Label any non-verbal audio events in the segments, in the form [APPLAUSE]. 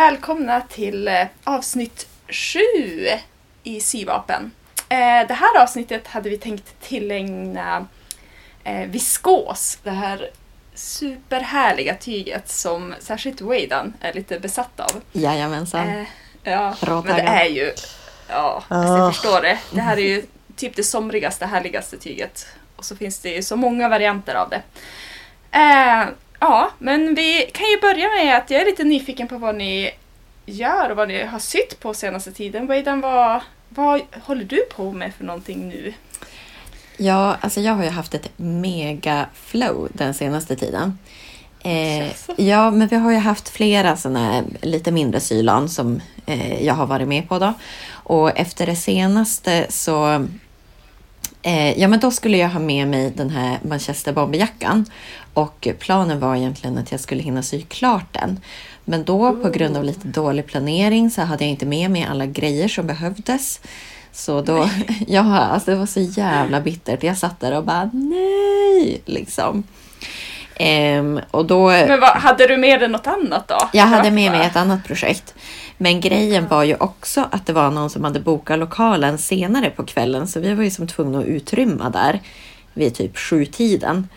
Välkomna till eh, avsnitt sju i Syvapen. Eh, Det här avsnittet hade vi tänkt tillägna eh, viskos, det här superhärliga tyget som särskilt Wadan är lite besatt av. Jajamensan. Ja, men det är ju... Ja, alltså Ah. jag förstår det. Det här är ju typ det somrigaste, härligaste tyget. Och så finns det ju så många varianter av det. Ja, men vi kan ju börja med att jag är lite nyfiken på vad ni gör och vad ni har sytt på senaste tiden. Weidan, vad, vad håller du på med för någonting nu? Ja, alltså jag har ju haft ett mega flow den senaste tiden. Eh, ja, men vi har ju haft flera sådana lite mindre sylan som eh, jag har varit med på då. Och efter det senaste så Eh, ja, men då skulle jag ha med mig den här Manchester bomberjackan och planen var egentligen att jag skulle hinna sy klart den. Men då på grund av lite dålig planering så hade jag inte med mig alla grejer som behövdes. Så då, [LAUGHS] ja, alltså det var så jävla bittert. Jag satt där och bara nej, liksom. Ehm, och då... Men vad, hade du med dig något annat då? Jag hade med mig ett annat projekt. Men grejen var ju också att det var någon som hade bokat lokalen senare på kvällen så vi var ju som tvungna att utrymma där vid typ sjutiden.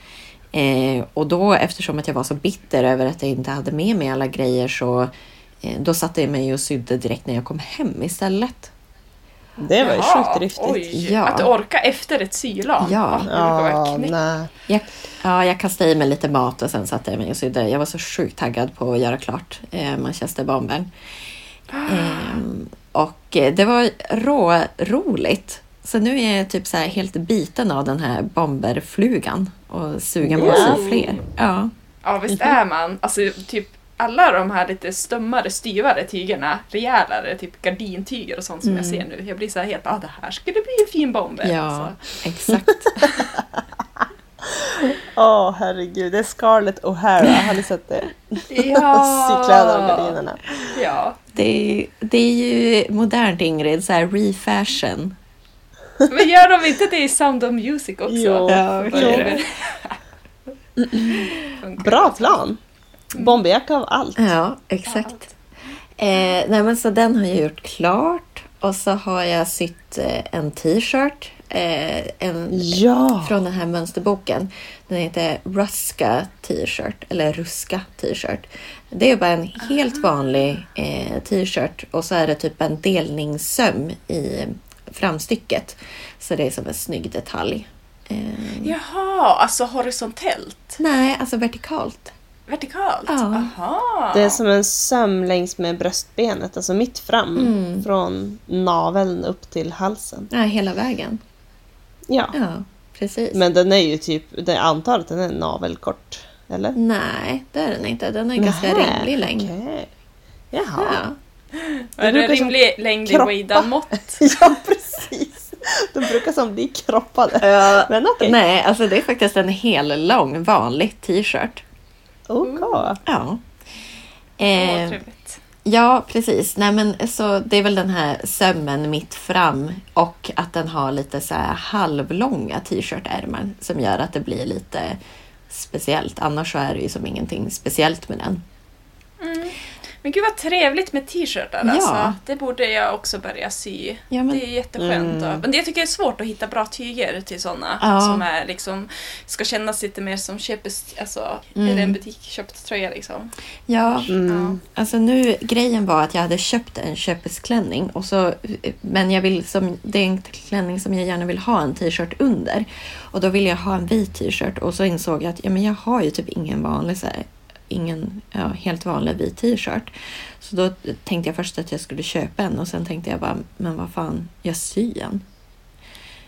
Eh, och då eftersom att jag var så bitter över att jag inte hade med mig alla grejer så eh, då satte jag mig och sydde direkt när jag kom hem istället. Det var ju Jaha, sjukt driftigt. Ja. att orka efter ett sylan. Ja. Ja, nej. Jag, ja, jag kastade i mig lite mat och sen satte jag mig och sydde. Jag var så sjukt taggad på att göra klart eh, Manchesterbombern. Ehm, och eh, det var rå roligt. Så nu är jag typ så här helt biten av den här bomberflugan och sugen på att sy Wow. fler. Ja, Ja, visst är man. Alltså typ alla de här lite stummare, styvare tygerna, rejälare, typ gardintyger och sånt som jag ser nu. Jag blir så här helt, ah det här skulle bli en fin bomber. ja Alltså. exakt. [LAUGHS] Åh herregud, det är Scarlett O'Hara, har ni sett det? Ja. [LAUGHS] Sykläder och gardinerna. Ja. Det är, det är ju modernt Ingrid, så här refashion. Men gör de inte det i Sound of Music också? Jo. Ja, det? Bra plan! Bomberjacka av allt. Ja, exakt. Eh, nej, men så den har jag gjort klart och så har jag sytt eh, en t-shirt. Eh, en, Ja! från den här mönsterboken. Den heter Ruska t-shirt eller Ruska t-shirt. Det är bara en helt vanlig eh, t-shirt och så är det typ en delningssöm i framstycket. Så det är som en snygg detalj. Eh, Jaha, alltså horisontellt? nej, alltså vertikalt. Vertikalt? Ja. Aha. Det är som en söm längs med bröstbenet, alltså mitt fram. Mm. Från naveln upp till halsen. Nej, hela vägen. Ja. Ja, precis. Men den är ju typ, det antar att den är navelkort. Eller? Nej, det är den inte. Den är ganska Nähä, rimlig längd. okej. Jaha. Ja. Är det brukar som rimlig längd i. Weidan-mått? [LAUGHS] Ja, precis. De brukar som bli kroppade. Men okej. Nej, alltså det är faktiskt en hel lång vanlig t-shirt. OK. Ja. Eh, trevligt. ja, precis. Nej, men så det är väl den här sömmen mitt fram och att den har lite så här halvlånga t-shirtärmar som gör att det blir lite speciellt. Annars så är det ju som ingenting speciellt med den. Mm. Men gud vad trevligt med t-shirtar Ja. alltså. Det borde jag också börja sy. Ja, men- Det är jätteskönt. Mm. Men det jag tycker jag är svårt att hitta bra tyger till sådana. Ja. Som är liksom, ska kännas lite mer som köpes, alltså, Mm. eller en butikköpt tröja liksom. Ja, Mm. Alltså nu, grejen var att jag hade köpt en köpesklänning och så, men jag vill som, det är en klänning som jag gärna vill ha en t-shirt under. Och då ville jag ha en vit t-shirt och så insåg jag att ja, men jag har ju typ ingen vanlig, så här, ingen ja, helt vanlig vit t-shirt. Så då tänkte jag först att jag skulle köpa en och sen tänkte jag bara, men vad fan, jag syr en.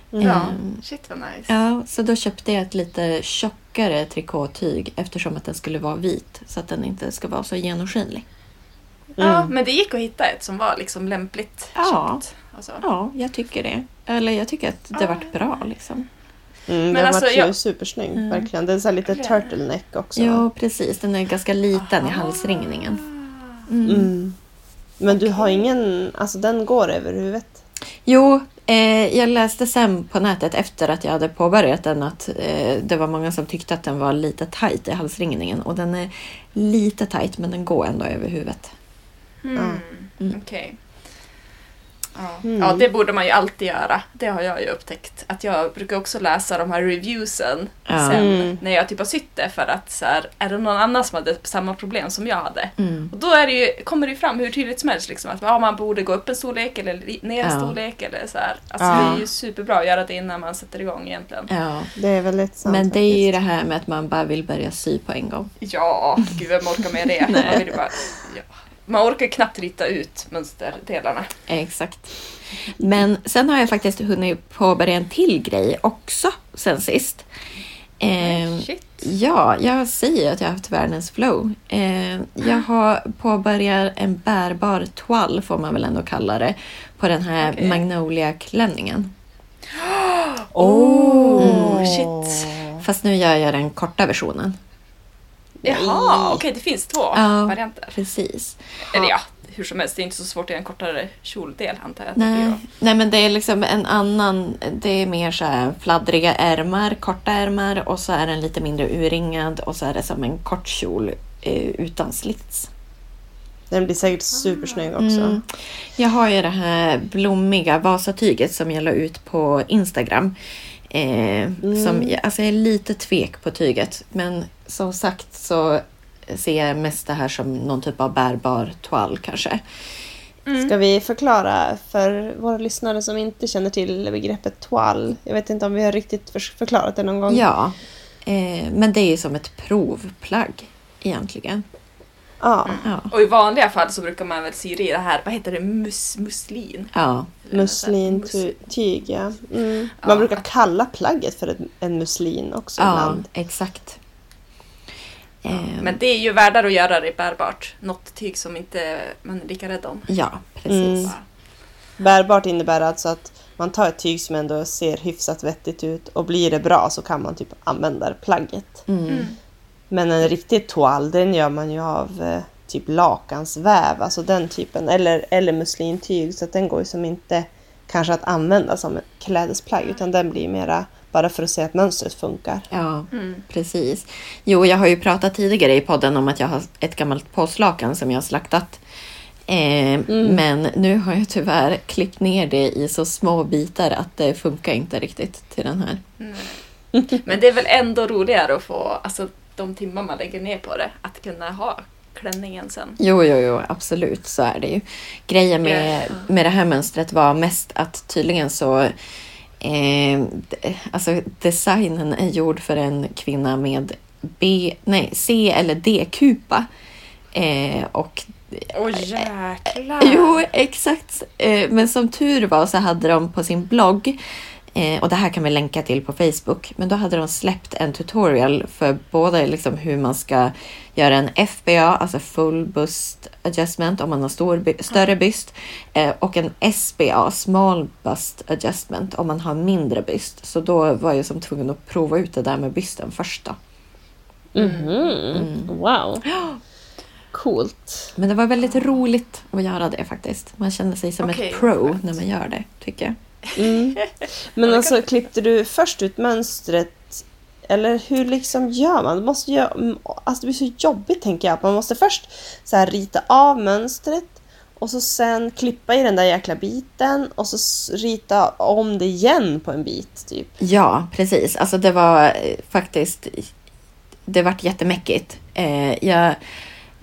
Ja, Ehm, shit vad nice. Ja, så då köpte jag ett lite tjockare trikåtyg eftersom att den skulle vara vit så att den inte ska vara så genomskinlig. Ja, Mm. men det gick att hitta ett som var liksom lämpligt Ja. köpt. Alltså. Ja, jag tycker det. Eller jag tycker att det Ja. vart bra liksom. Mm, Men den alltså, vart ju jag- supersnygg, Mm. verkligen. Den är så här lite turtleneck också. Ja, precis. Den är ganska liten i Aha. halsringningen. Mm. Mm. Men du har ingen, alltså den går över huvudet? Jo, eh, jag läste sen på nätet efter att jag hade påbörjat den att eh, det var många som tyckte att den var lite tajt i halsringningen och den är lite tajt men den går ändå över huvudet. Mm. Mm. Okej. Ja. Mm. ja, det borde man ju alltid göra. Det har jag ju upptäckt. Att jag brukar också läsa de här reviewsen Ja. sen Mm. när jag typ har sytt det för att så här, är det någon annan som hade samma problem som jag hade? Mm. Och då är det ju, kommer det ju fram hur tydligt som helst liksom, att ja, man borde gå upp en storlek eller ner en Ja. storlek eller så här. Alltså Ja. det är ju superbra att göra det innan man sätter igång egentligen. Ja. Det är väldigt sant. Men det är ju det här med att man bara vill börja sy på en gång. Ja, gud vem orkar med det? [LAUGHS] Nej. man, vill ju bara, ja. Man orkar knappt rita ut mönsterdelarna. Exakt. Men sen har jag faktiskt hunnit påbörja en till grej också sen sist. Eh, Shit. ja, jag säger att jag har haft världens flow. Eh, jag har påbörjat en bärbar toal, får man väl ändå kalla det, på den här Okej. Magnolia-klänningen. [GASPS] Oh, Mm. shit. Fast nu gör jag den korta versionen. Jaha, okej det finns två Ja. varianter. Precis. Eller ja, hur som helst, det är inte så svårt att göra en kortare kjoldel antar jag. Nej. Nej, men det är liksom en annan. Det är mer så här fladdriga ärmar, korta ärmar och så är den lite mindre urringad och så är det som en kort kjol eh, utan slits. Den blir säkert supersnygg också. Mm. Jag har ju det här blommiga Vasatyget som jag la ut på Instagram. Eh, som, alltså jag är lite tvek på tyget men som sagt så ser jag mest det här som någon typ av bärbar toal kanske. Ska vi förklara för våra lyssnare som inte känner till begreppet toal? Jag vet inte om vi har riktigt för- förklarat det någon gång. Ja, eh, men det är ju som ett provplagg egentligen. Ja, Ja, Och i vanliga fall så brukar man väl sy i det här, vad heter det, mus, muslin? ja, muslintyg ja. Mm. Ja. Man brukar kalla plagget för en, en muslin också ja ibland. exakt. Eh, Men det är ju värdare att göra det bärbart. Något tyg som inte man är lika rädd om. ja, precis. Mm. Bärbart innebär alltså att man tar ett tyg som ändå ser hyfsat vettigt ut och blir det bra så kan man typ använda plagget. Mm. Men en riktig toal den gör man ju av eh, typ lakansväv, alltså den typen. Eller, eller muslintyg så att den går ju som inte kanske att använda som ett klädesplagg utan den blir mera bara för att se att mönstret funkar. Ja, Mm. precis. Jo, jag har ju pratat tidigare i podden om att jag har ett gammalt påslakan som jag har slaktat. Eh, Men nu har jag tyvärr klippt ner det i så små bitar att det funkar inte riktigt till den här. Men det är väl ändå roligare att få, alltså de timmar man lägger ner på det, att kunna ha klänningen sen. Jo, jo, jo, absolut så är det ju. Grejen med, med det här mönstret var mest att tydligen så eh, alltså designen är gjord för en kvinna med B, nej, C eller D-kupa. Eh, och Åh jäklar! [LAUGHS] Jo, exakt. Eh, Men som tur var så hade de på sin blogg, eh, och det här kan vi länka till på Facebook, men då hade de släppt en tutorial för både liksom hur man ska göra en FBA, alltså full bust adjustment om man har stor, större byst, eh, och en SBA, small bust adjustment, om man har mindre byst. Så då var jag som tvungen att prova ut det där med bysten först då. Mhm. Wow. [GASPS] Coolt. Men det var väldigt roligt att göra det faktiskt. Man känner sig som Okej, ett pro när man gör det, tycker jag. Mm. [LAUGHS] Men alltså klippte du först ut mönstret eller hur liksom gör man? Det måste ju, alltså det blir så jobbigt tänker jag. Man måste först så här rita av mönstret och så sen klippa i den där jäkla biten och så rita om det igen på en bit typ. Ja, precis. Alltså det var eh, faktiskt... Det vart jättemäckigt. Eh, jag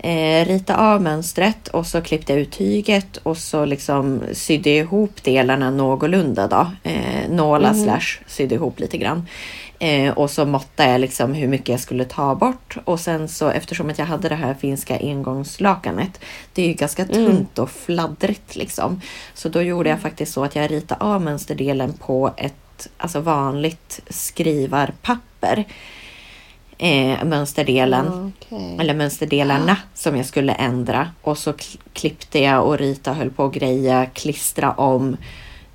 eh, ritade av mönstret och så klippte jag ut tyget och så liksom sydde jag ihop delarna någorlunda då. Eh, nåla slash sydde ihop lite grann. Eh, och så måttade jag liksom hur mycket jag skulle ta bort. Och sen så eftersom att jag hade det här finska engångslakanet. Det är ju ganska tunt och fladdrigt liksom. Så då gjorde jag faktiskt så att jag ritade av mönsterdelen på ett alltså vanligt skrivarpapper. Eh, mönsterdelen. Okej. Eller mönsterdelarna som jag skulle ändra. Och så kl- klippte jag och ritade, höll på att greja, klistra om.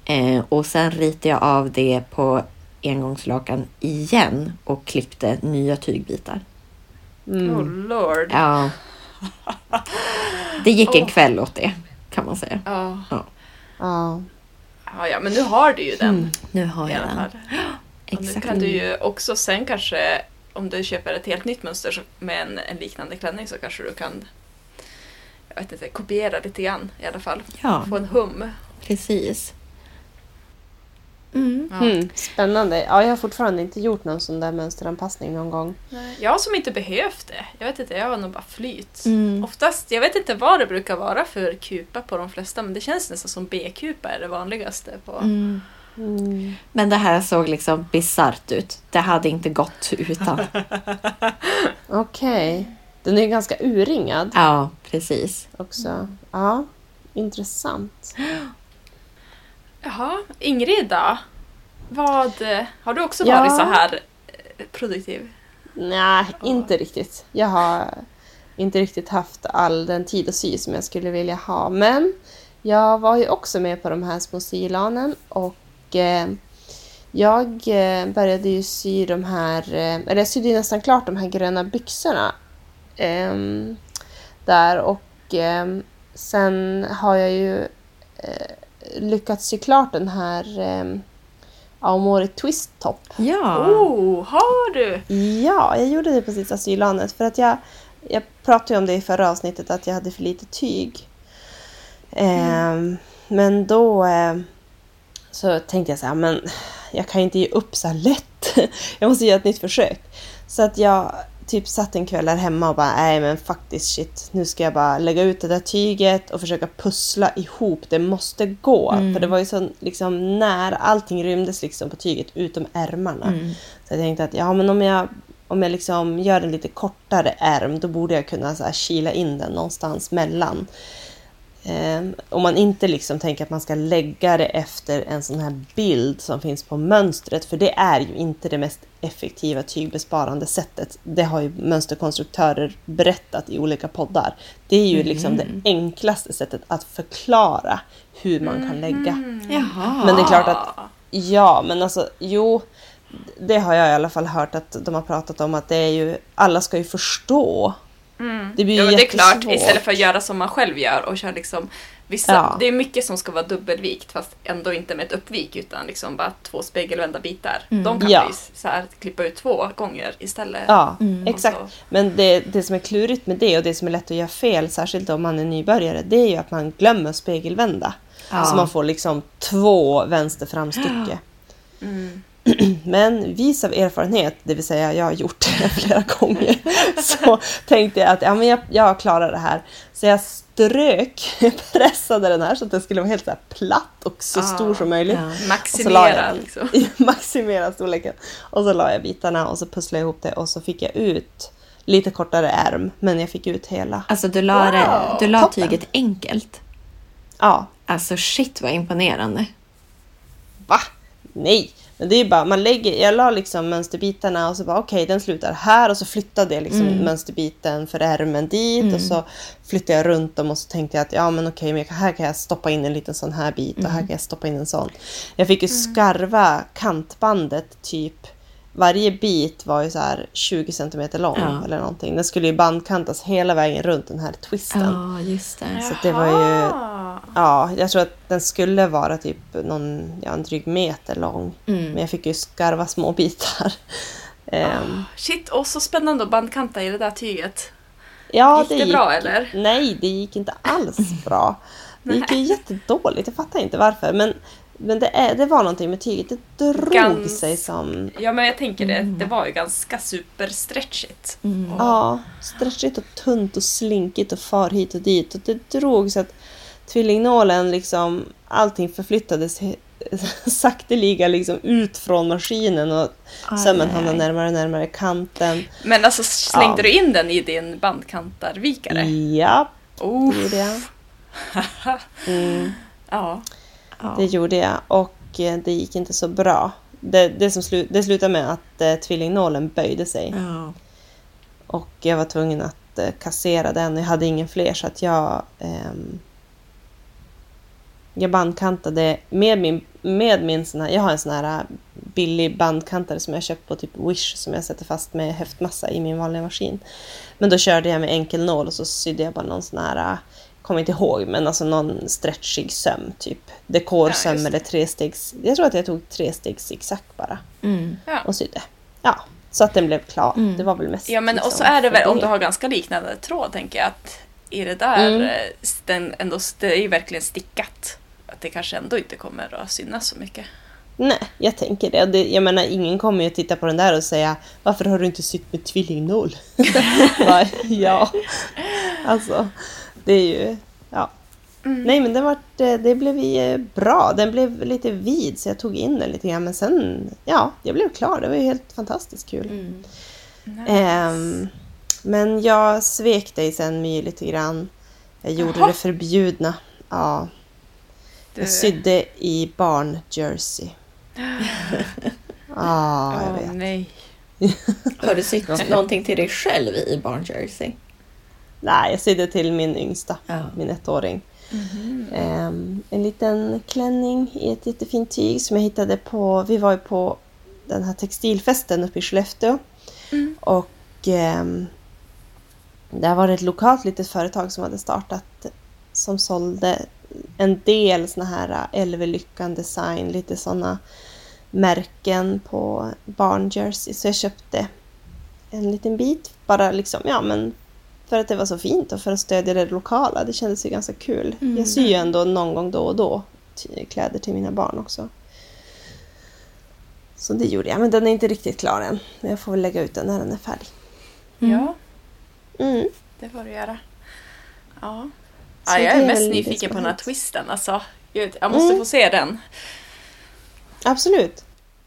Eh, och sen ritade jag av det på engångslakan igen och klippte nya tygbitar. Mm. Oh lord. Ja. Det gick en Åh. kväll åt det kan man säga. Ja. Ja. Ja, ja, men nu har du ju den Nu har jag den. Och nu Exakt. kan du ju också sen kanske, om du köper ett helt nytt mönster med en, en liknande klänning så kanske du kan jag vet inte, kopiera lite grann i alla fall. Ja, Få en hum. precis. Mm. Ja. Hmm, spännande. Ja, jag har fortfarande inte gjort någon sån där mönsteranpassning någon gång. Nej, Jag som inte behövt det. Jag vet inte, jag har nog bara flyt. Mm. Oftast, jag vet inte vad det brukar vara för kupa på de flesta men det känns nästan som B-kupa är det vanligaste. på. Mm. Mm. Men det här såg liksom bisarrt ut. Det hade inte gått utan. [LAUGHS] Okej. Den är ju ganska urringad Ja, precis. också. Ja, intressant. Jaha, Ingrid då? Vad, har du också Ja. varit så här eh, produktiv? Nej, inte riktigt. Jag har inte riktigt haft all den tid att sy som jag skulle vilja ha. Men jag var ju också med på de här små sylanen och eh, jag eh, började ju sy de här, eh, eller jag sydde ju nästan klart de här gröna byxorna ehm, där och ehm, sen har jag ju lyckats sy klart den här eh, Aomori Twist Top. Ja. Oh, har du? Ja, jag gjorde det på sista sylanet för att jag, jag pratade ju om det i förra avsnittet att jag hade för lite tyg. Ehm, men då eh, så tänkte jag så här, men jag kan ju inte ge upp så här lätt. [LAUGHS] jag måste göra ett nytt försök. Så att jag typ satt en kväll där hemma och bara, nej men faktiskt shit, nu ska jag bara lägga ut det där tyget och försöka pussla ihop. Det måste gå. Mm. För det var ju så liksom nära, allting rymdes liksom på tyget utom ärmarna. Mm. Så jag tänkte att ja, men om jag, om jag liksom gör en lite kortare ärm då borde jag kunna så här kila in den någonstans mellan. Ehm, om man inte liksom tänker att man ska lägga det efter en sån här bild som finns på mönstret, för det är ju inte det mest effektiva tygbesparande sättet. Det har ju mönsterkonstruktörer berättat i olika poddar. Det är ju liksom det enklaste sättet att förklara hur man kan lägga. Mm. Jaha. Men det är klart att Ja, men alltså jo. Det har jag i alla fall hört att de har pratat om att det är ju, alla ska ju förstå. Mm. Det blir ja, ju men det är klart, istället för att göra som man själv gör och köra liksom vissa, Ja. Det är mycket som ska vara dubbelvikt fast ändå inte med ett uppvik utan liksom bara två spegelvända bitar. Mm. De kan Ja. ju så här, klippa ut två gånger istället. Ja, Mm. exakt. Så- Men det, det som är klurigt med det och det som är lätt att göra fel, särskilt om man är nybörjare, det är ju att man glömmer spegelvända. Ja. Så man får liksom två vänster framstycke. [GASPS] Mm. [CLEARS THROAT] Men vis av erfarenhet, det vill säga jag har gjort det flera gånger, [LAUGHS] så tänkte jag att ja, men jag, jag klarar det här. Så jag strök, [LAUGHS] jag pressade den här så att den skulle vara helt så platt och så Ah, stor som möjligt. Ja. jag Maximera den. [LAUGHS] liksom. Maximera storleken. Och så la jag bitarna och så pusslade jag ihop det och så fick jag ut lite kortare ärm, men jag fick ut hela. Alltså du la, det, Wow, du la toppen. tyget enkelt. Ja, Alltså shit vad imponerande. va? Nej! Men det är bara, man lägger, jag la liksom mönsterbitarna och så bara okej den slutar här och så flyttade jag liksom Mm. mönsterbiten för ärmen dit Mm. och så flyttade jag runt dem och så tänkte jag att ja men okej men kan- här kan jag stoppa in en liten sån här bit och Mm. här kan jag stoppa in en sån. Jag fick ju skarva kantbandet typ varje bit var ju så här 20 cm lång Ja. eller någonting. Den skulle ju bandkantas hela vägen runt den här twisten. Ja, just det. Så det var ju-. Ja, jag tror att den skulle vara typ någon, ja, en dryg meter lång. Men Mm. jag fick ju skarva små bitar. Ehm, Shit, och så spännande att bandkanta i det där tyget. ja, Gick det, bra eller? Nej, det gick inte alls bra. Det gick ju jättedåligt. Jag fattar inte varför. Men, men det, är, det var någonting med tyget. Det drog Gans- sig som... Ja men jag tänker det, Mm. det var ju ganska superstretchigt. Mm. Och- Ja, stretchigt och tunt och slinkigt och far hit och dit. Och det drog så att tvillingnålen liksom, allting förflyttades [LAUGHS] sakteliga liksom ut från maskinen och Aj, sömmen hamnade närmare och närmare kanten. Men alltså slängde Ja. du in den i din bandkantarvikare? Ja, Oh. det gjorde jag. [LAUGHS] Mm, Ja. Ja. det gjorde jag och eh, det gick inte så bra. Det, det, som slu, det slutade med att eh, tvillingnålen böjde sig Ja. och jag var tvungen att eh, kassera den. Jag hade ingen fler så att jag ehm, jag bandkantade med min, med min sån här, jag har en sån här billig bandkantare som jag köpt på typ Wish som jag sätter fast med häftmassa i min vanliga maskin. Men då körde jag med enkel nål och så sydde jag bara någon sån här, kommer inte ihåg, men alltså någon stretchig söm typ. Ja, Dekorsöm det. eller trestegs, jag tror att jag tog trestegs zigzag bara Mm. ja. och sydde. Ja, Så att den blev klar. Mm. Det var väl mest Ja men och liksom så är det väl om du har ganska liknande tråd tänker jag att i det där, Mm. eh, den ändå, det är ju verkligen stickat. Att det kanske ändå inte kommer att synas så mycket. Nej, jag tänker det. Och det. Jag menar, ingen kommer ju titta på den där och säga Varför har du inte sytt med tvillingnål? [LAUGHS] Ja. Alltså, det är ju... Ja. Mm. Nej, men det, var, det blev ju bra. Den blev lite vid så jag tog in den lite grann. Men sen, ja, jag blev klar. Det var ju helt fantastiskt kul. Mm. Nice. Ehm, men jag svek dig sen My lite grann. Jag gjorde Jaha. det förbjudna. Ja, Du- jag sydde i barnjersey. [GASPS] Ja, jag vet. nej. [LAUGHS] Har du sytt någonting till dig själv i barnjersey? Nej, jag sydde till min yngsta, Ja. min ettåring. Mhm. Ehm, en liten klänning i ett jättefint tyg som jag hittade på... Vi var ju på den här textilfesten uppe i Skellefteå. Mm. Och ehm, där var det ett lokalt litet företag som hade startat som sålde en del såna här LV Lyckan Design, lite såna märken på barnjersey. Så jag köpte en liten bit bara liksom, ja men för att det var så fint och för att stödja det lokala. Det kändes ju ganska kul. Mm. Jag syr ju ändå någon gång då och då kläder till mina barn också. Så det gjorde jag, men den är inte riktigt klar än. Men jag får väl lägga ut den när den är färdig. Ja, Mm. det får du göra. Ja. Ja jag är är mest nyfiken på den här twisten alltså. Gud, jag måste Mm. få se den. Absolut.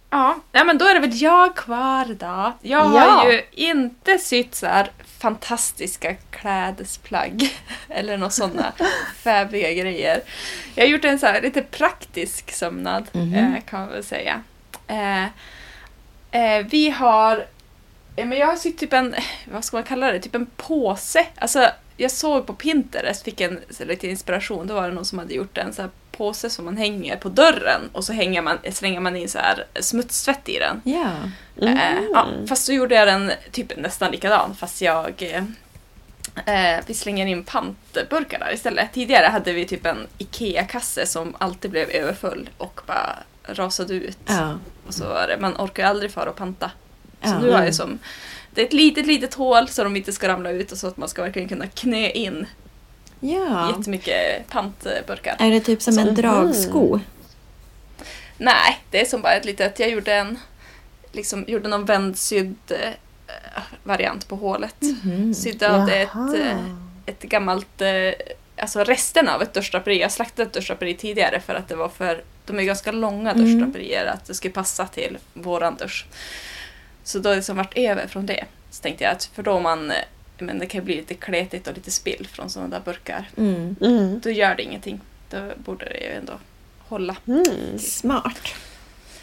Ja, nej, men då är det väl jag kvar då. Jag har Ja. ju inte sytt så här fantastiska klädesplagg [LAUGHS] eller några sådana fäbiga grejer. Jag har gjort en så lite praktisk sömnad Mhm. eh, kan man väl säga. Eh, eh, vi har, eh, men jag har sytt typ en, vad ska man kalla det, typ en påse. Alltså jag såg på Pinterest, fick en lite inspiration, då var det någon som hade gjort en så här påse som man hänger på dörren och så hänger man, slänger man in så här smutstvätt i den. Eh, Mm. ja, fast så gjorde jag den typ nästan likadan fast jag eh, eh, vi slänger in pantburkar där istället. Tidigare hade vi typ en IKEA-kasse som alltid blev överfull och bara rasade ut. Ja. Och så var det, man orkar ju aldrig för att panta. Så Ja. nu har jag som, det är ett litet, litet hål så de inte ska ramla ut och så att man ska verkligen kunna knö in ja. jättemycket pantburkar. Är det typ som en Så- dragsko? Nej, det är som bara ett litet, jag gjorde en, liksom gjorde någon vändsydd eh, variant på hålet. Mhm. Sydde av det ett, eh, ett gammalt, eh, alltså resterna av ett duschdraperi. Jag slaktade ett duschdraperi tidigare för att det var för, de är ganska långa Mm. duschdraperier, att det skulle passa till våran dusch. Så då har det som varit över från det. Så tänkte jag att för då man, eh, men det kan ju bli lite kletigt och lite spill från sådana där burkar. Mm. Mm. Då gör det ingenting. Då borde det ju ändå hålla. Mm. Smart.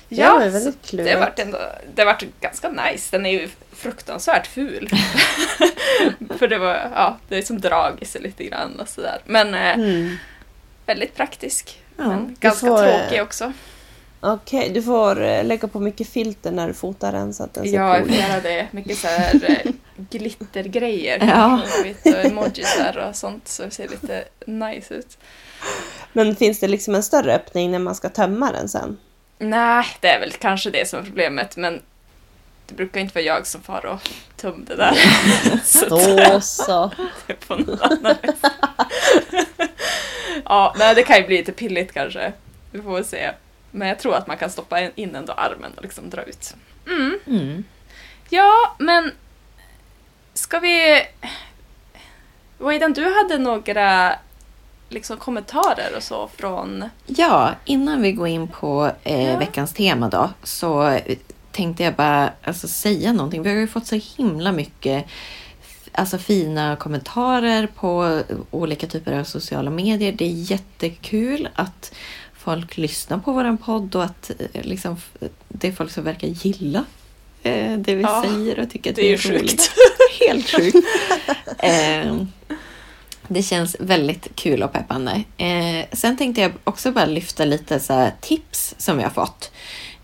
Ja, det väldigt klurigt. det har varit ändå, det har varit ganska nice. Den är ju fruktansvärt ful. [LAUGHS] För det var, ja, det är som drag i sig lite grann och sådär. Men eh, Mm. väldigt praktisk. Ja, men ganska får, eh, tråkig också. Okej, du får eh, lägga på mycket filter när du fotar den så att den ser Ja, jag cool får göra det. Mycket så här eh, [LAUGHS] glittergrejer. Ja. Och emojisar och sånt så det ser lite nice ut. Men finns det liksom en större öppning när man ska tömma den sen? Nej, det är väl kanske det som är problemet men det brukar inte vara jag som far och tum det där. [LAUGHS] Så Då så. [LAUGHS] det är på någon annan vis. Ja, nej det kan ju bli lite pilligt kanske. Vi får väl se. Men jag tror att man kan stoppa in ändå armen och liksom dra ut. Mm. Mm. Ja, men ska vi... Waidan, du hade några liksom, kommentarer och så från... Ja, innan vi går in på eh, Ja. veckans tema då så tänkte jag bara alltså, säga någonting. Vi har ju fått så himla mycket alltså, fina kommentarer på olika typer av sociala medier. Det är jättekul att folk lyssnar på våran podd och att eh, liksom, det är folk som verkar gilla eh, det vi Ja, säger och tycker att Det är ju roligt. sjukt. Helt sjukt. [LAUGHS] eh, det känns väldigt kul och peppande. Eh, sen tänkte jag också bara lyfta lite så tips som vi har fått.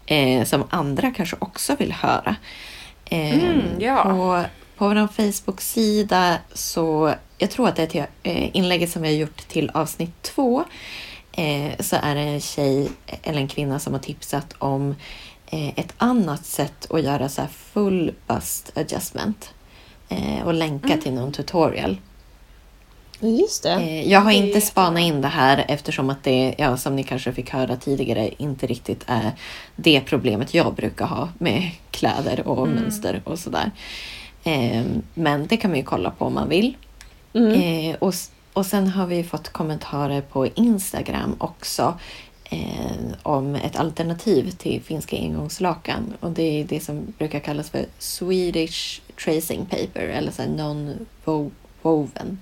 Eh, som andra kanske också vill höra. Eh, Mm, ja. på, på vår Facebook-sida så, jag tror att det är till eh, inlägget som vi har gjort till avsnitt två. Eh, så är det en tjej eller en kvinna som har tipsat om eh, ett annat sätt att göra så här full bust adjustment eh, och länka till någon tutorial. Just det. Jag har inte spanat in det här eftersom att det, ja, som ni kanske fick höra tidigare, inte riktigt är det problemet jag brukar ha med kläder och mönster och sådär. Eh, Men det kan man ju kolla på om man vill. Mm. Och, och sen har vi fått kommentarer på Instagram också eh, om ett alternativ till finska engångslakan. Och det är det som brukar kallas för Swedish tracing paper eller så non-woven.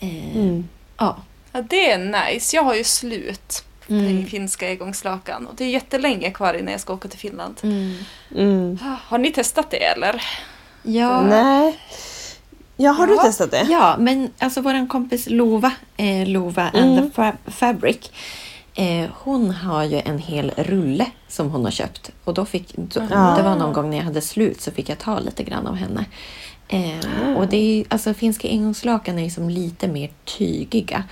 Eh, Mm. Ja. Ja, det är nice. Jag har ju slut på Mm. finska engångslakan och det är jättelänge kvar innan jag ska åka till Finland. Mm. Mm. Har ni testat det eller? Ja, Nej. Ja, har du Ja. testat det? ja, men alltså vår kompis Lova, eh, Lova and Mm. the Fa- Fabric, eh, hon har ju en hel rulle som hon har köpt. Och då fick, då, Ja. Det var någon gång när jag hade slut så fick jag ta lite grann av henne. Eh, och det är, alltså finska engångslakan är ju som lite mer tygiga.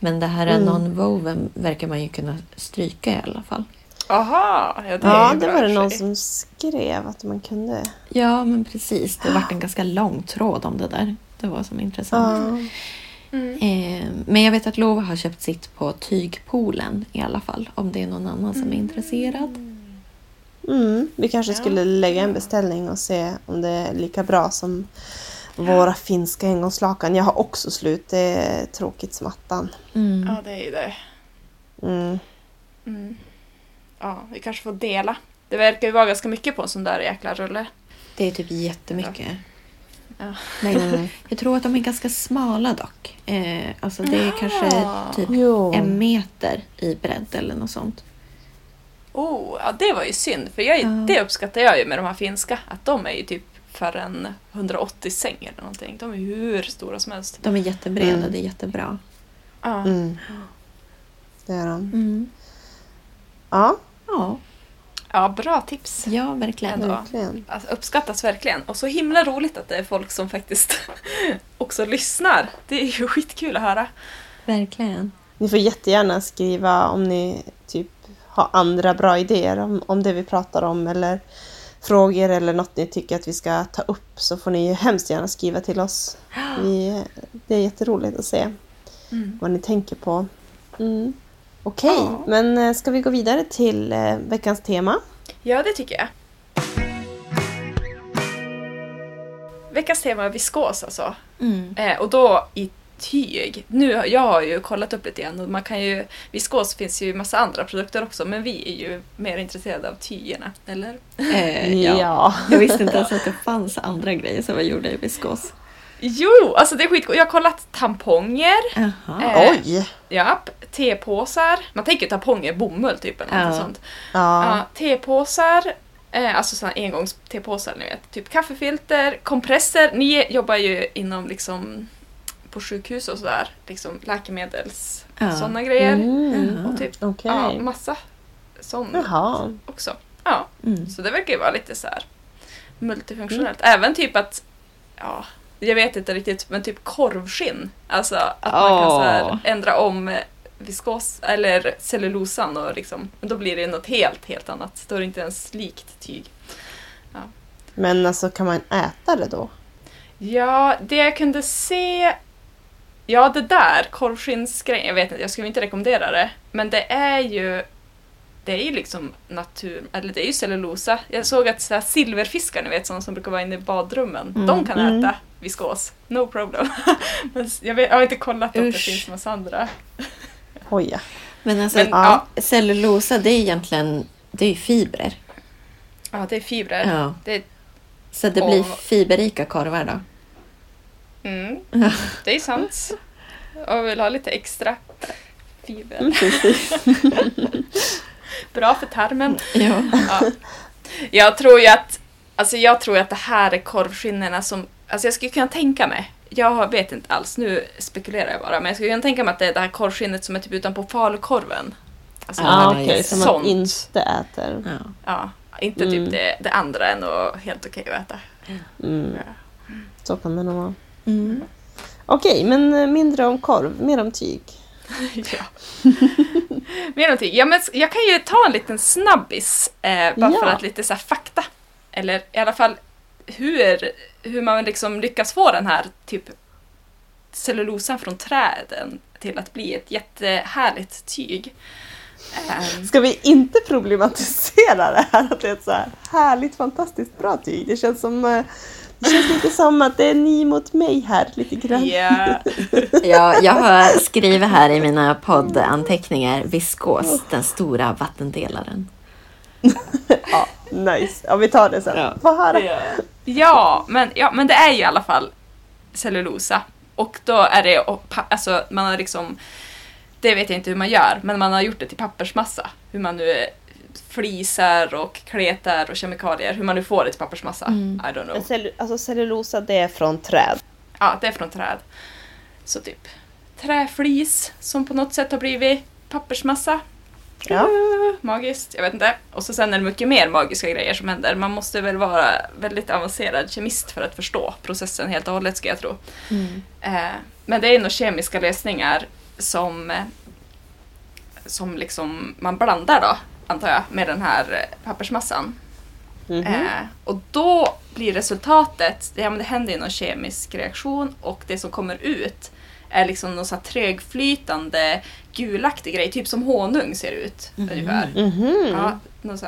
Men det här Mm. non-woven verkar man ju kunna stryka i alla fall. Aha, ja det Ja, det var det någon som skrev att man kunde. Ja, men precis. Det vart en ganska lång tråd om det där. Det var som intressant. Ja. Mm. Eh, men jag vet att Lova har köpt sitt på Tygpoolen i alla fall. Om det är någon annan som är intresserad. Mm, vi kanske Ja. skulle lägga en beställning och se om det är lika bra som våra finska engångslakan. Jag har också slut. Det är tråkigt som attan. Mm. Ja, det är ju det. Ja, vi kanske får dela. Det verkar ju vara ganska mycket på en sån där jäkla rulle. Det är typ jättemycket. Ja. Men Mm. [LAUGHS] jag tror att de är ganska smala dock. Eh, alltså det är Ja. kanske typ Jo. en meter i bredd eller något sånt. Oh, ja det var ju synd. För jag, Ja. det uppskattar jag ju med de här finska. Att de är ju typ för en 180 säng eller någonting. De är hur stora som helst. De är jättebreda, Mm. det är jättebra. Ja. Mm. Det är de. Mm. Ja, Ja, ja, bra tips. ja, verkligen. Ändå. verkligen. Alltså, uppskattas verkligen. Och så himla roligt att det är folk som faktiskt [LAUGHS] också lyssnar. Det är ju skitkul att höra. Verkligen. Ni får jättegärna skriva om ni typ har andra bra idéer om, om det vi pratar om eller frågor eller något ni tycker att vi ska ta upp så får ni ju hemskt gärna skriva till oss. [GASPS] Vi, det är jätteroligt att se Mm. vad ni tänker på. Mm. Okej, Ja. men eh, ska vi gå vidare till eh, veckans tema? Ja, det tycker jag. Veckans tema är viskos alltså. Mm. Eh, och då i tyg. Nu, jag har ju kollat upp lite grann och man kan ju, viskos finns ju i massa andra produkter också men vi är ju mer intresserade av tygerna, eller? Eh, [LAUGHS] ja. Jag visste inte ens att det fanns andra grejer som var gjorda i viskos. Jo, alltså det är skitgott. Jag har kollat tamponger, Jaha. Eh, Oj! japp, tepåsar. Man tänker tamponger, bomull typ eller något Ja. sånt. Ja. Ja, tepåsar, eh, alltså sådana engångstepåsar ni vet. Typ kaffefilter, kompresser. Ni jobbar ju inom liksom på sjukhus och sådär. Liksom läkemedels... Ja. Sådana grejer. Mm. Och typ Okej. ja, massa sånt Jaha. också. Ja, Mm. så det verkar ju vara lite så här multifunktionellt. Även typ att, ja, jag vet inte riktigt, men typ korvskinn. Alltså att man kan så här ändra om viskos eller cellulosan och liksom, men då blir det något helt, helt annat. Då är det inte ens likt tyg. Men alltså kan man äta det då? Ja, det jag kunde se... Ja, det där, korvskinnsgrejen, jag vet inte, jag skulle inte rekommendera det. Men det är ju... Det är ju liksom natur... Eller det är ju cellulosa. Jag såg att så här, silverfiskar, ni vet, sådana som brukar vara inne i badrummen, Mm, de kan mm. äta viskos. No problem. [LAUGHS] Men jag, vet, jag har inte kollat om det Usch. finns massa andra. Oj, Men alltså, Men, ja. cellulosa det är egentligen det är ju fibrer. ja, det är fibrer. Ja. Det, Så det blir Och- fiberrika korvar då. mm, [LAUGHS] det är sant. Och vill ha lite extra fiber. [LAUGHS] Bra för tarmen. Ja. Ja. Jag tror ju att, alltså jag tror att det här är korvskinnena som, alltså jag skulle kunna tänka mig, jag vet inte alls, nu spekulerar jag bara, men jag skulle kunna tänka mig att det är det här korvskinnet som är typ utanpå falukorven. Alltså, ah, okej, just som man inte äter. ja. Ja, inte Mm. typ det, det andra är nog helt okej att äta. Mm. Ja. Så kan det nog vara. Mm. Okej, men eh, mindre om korv, mer om tyg. [LAUGHS] ja. [LAUGHS] Mer någonting. Ja, men jag kan ju ta en liten snabbis, eh, bara Ja. för att lite så fakta. Eller i alla fall hur, hur man liksom lyckas få den här typ cellulosan från träden till att bli ett jättehärligt tyg. Ehm, Ska vi inte problematisera det här att det är ett så här härligt, fantastiskt bra tyg? Det känns som eh, det känns lite som att det är ni mot mig här lite grann. Ja, [LAUGHS] Ja, jag har skrivit här i mina poddanteckningar viskos, den stora vattendelaren. Ja, nice. Ja, vi tar det sen. Ja. Få höra. ja, men, ja, men det är ju i alla fall cellulosa. Och då är det, alltså man har liksom, det vet jag inte hur man gör, men man har gjort det till pappersmassa. Hur man nu flisar och kletar och kemikalier, hur man nu får det till pappersmassa. I don't know. Men cellu- alltså cellulosa det är från träd. Ja, det är från träd. Så typ träflis som på något sätt har blivit pappersmassa. Ja. Uh, Magiskt, jag vet inte. Och så sen är det mycket mer magiska grejer som händer. Man måste väl vara väldigt avancerad kemist för att förstå processen helt och hållet ska jag tro. Eh, men det är nog kemiska lösningar som, eh, som liksom man blandar då, antar jag, med den här eh, pappersmassan. Mhm. Eh, och då blir resultatet, ja men det händer ju någon kemisk reaktion och det som kommer ut är liksom någon så här trögflytande gulaktig grej, typ som honung ser ut ungefär. Mhm. Ja, någon så,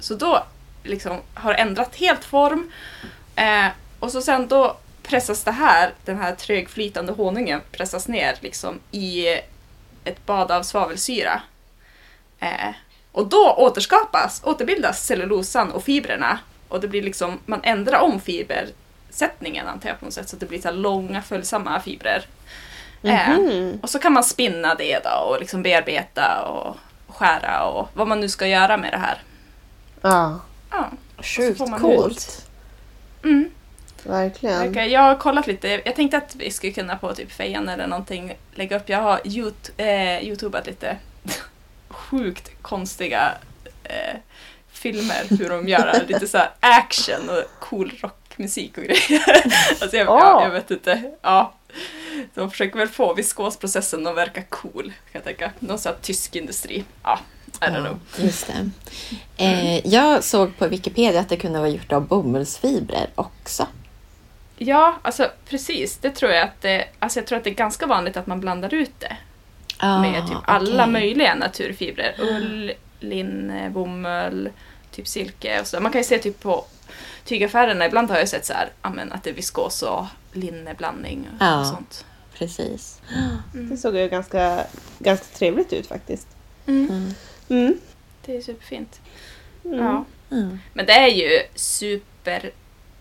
så då liksom har det ändrat helt form eh, och så sen då pressas det här, den här trögflytande honungen pressas ner liksom i ett bad av svavelsyra. Eh, och då återskapas, återbildas cellulosan och fibrerna och det blir liksom, man ändrar om fibersättningen antar jag på något sätt så att det blir så långa följsamma fibrer. Eh, Mhm. och så kan man spinna det då och liksom bearbeta och skära och vad man nu ska göra med det här. Ja, Ja. Sjukt får man coolt. Mm. verkligen. Okej, jag har kollat lite. Jag tänkte att vi skulle kunna på typ Fejan eller någonting lägga upp. Jag har yout- eh, youtubat lite [LAUGHS] sjukt konstiga eh, filmer hur de gör lite så här action och cool rockmusik och grejer. [LAUGHS] alltså jag, ja, Åh. jag vet inte. Ja. De försöker väl få viskosprocessen att verka cool, kan jag tänka. Någon sån här tysk industri. Ja, I don't know. Ja, just det. Eh, jag såg på Wikipedia att det kunde vara gjort av bomullsfibrer också. Ja, alltså precis. Det tror jag att det, alltså jag tror att det är ganska vanligt att man blandar ut det. Med typ alla Ah, okej. möjliga naturfibrer. Ull, linne, bomull, typ silke och så. Man kan ju se typ på tygaffärerna, ibland har jag sett så här, ja, men att det är viskos och linneblandning och, Ja. och sånt. Precis. Det såg ju ganska, ganska trevligt ut faktiskt. Mm. Mm. Mm. Det är superfint. Mm. Ja. Mm. Men det är ju super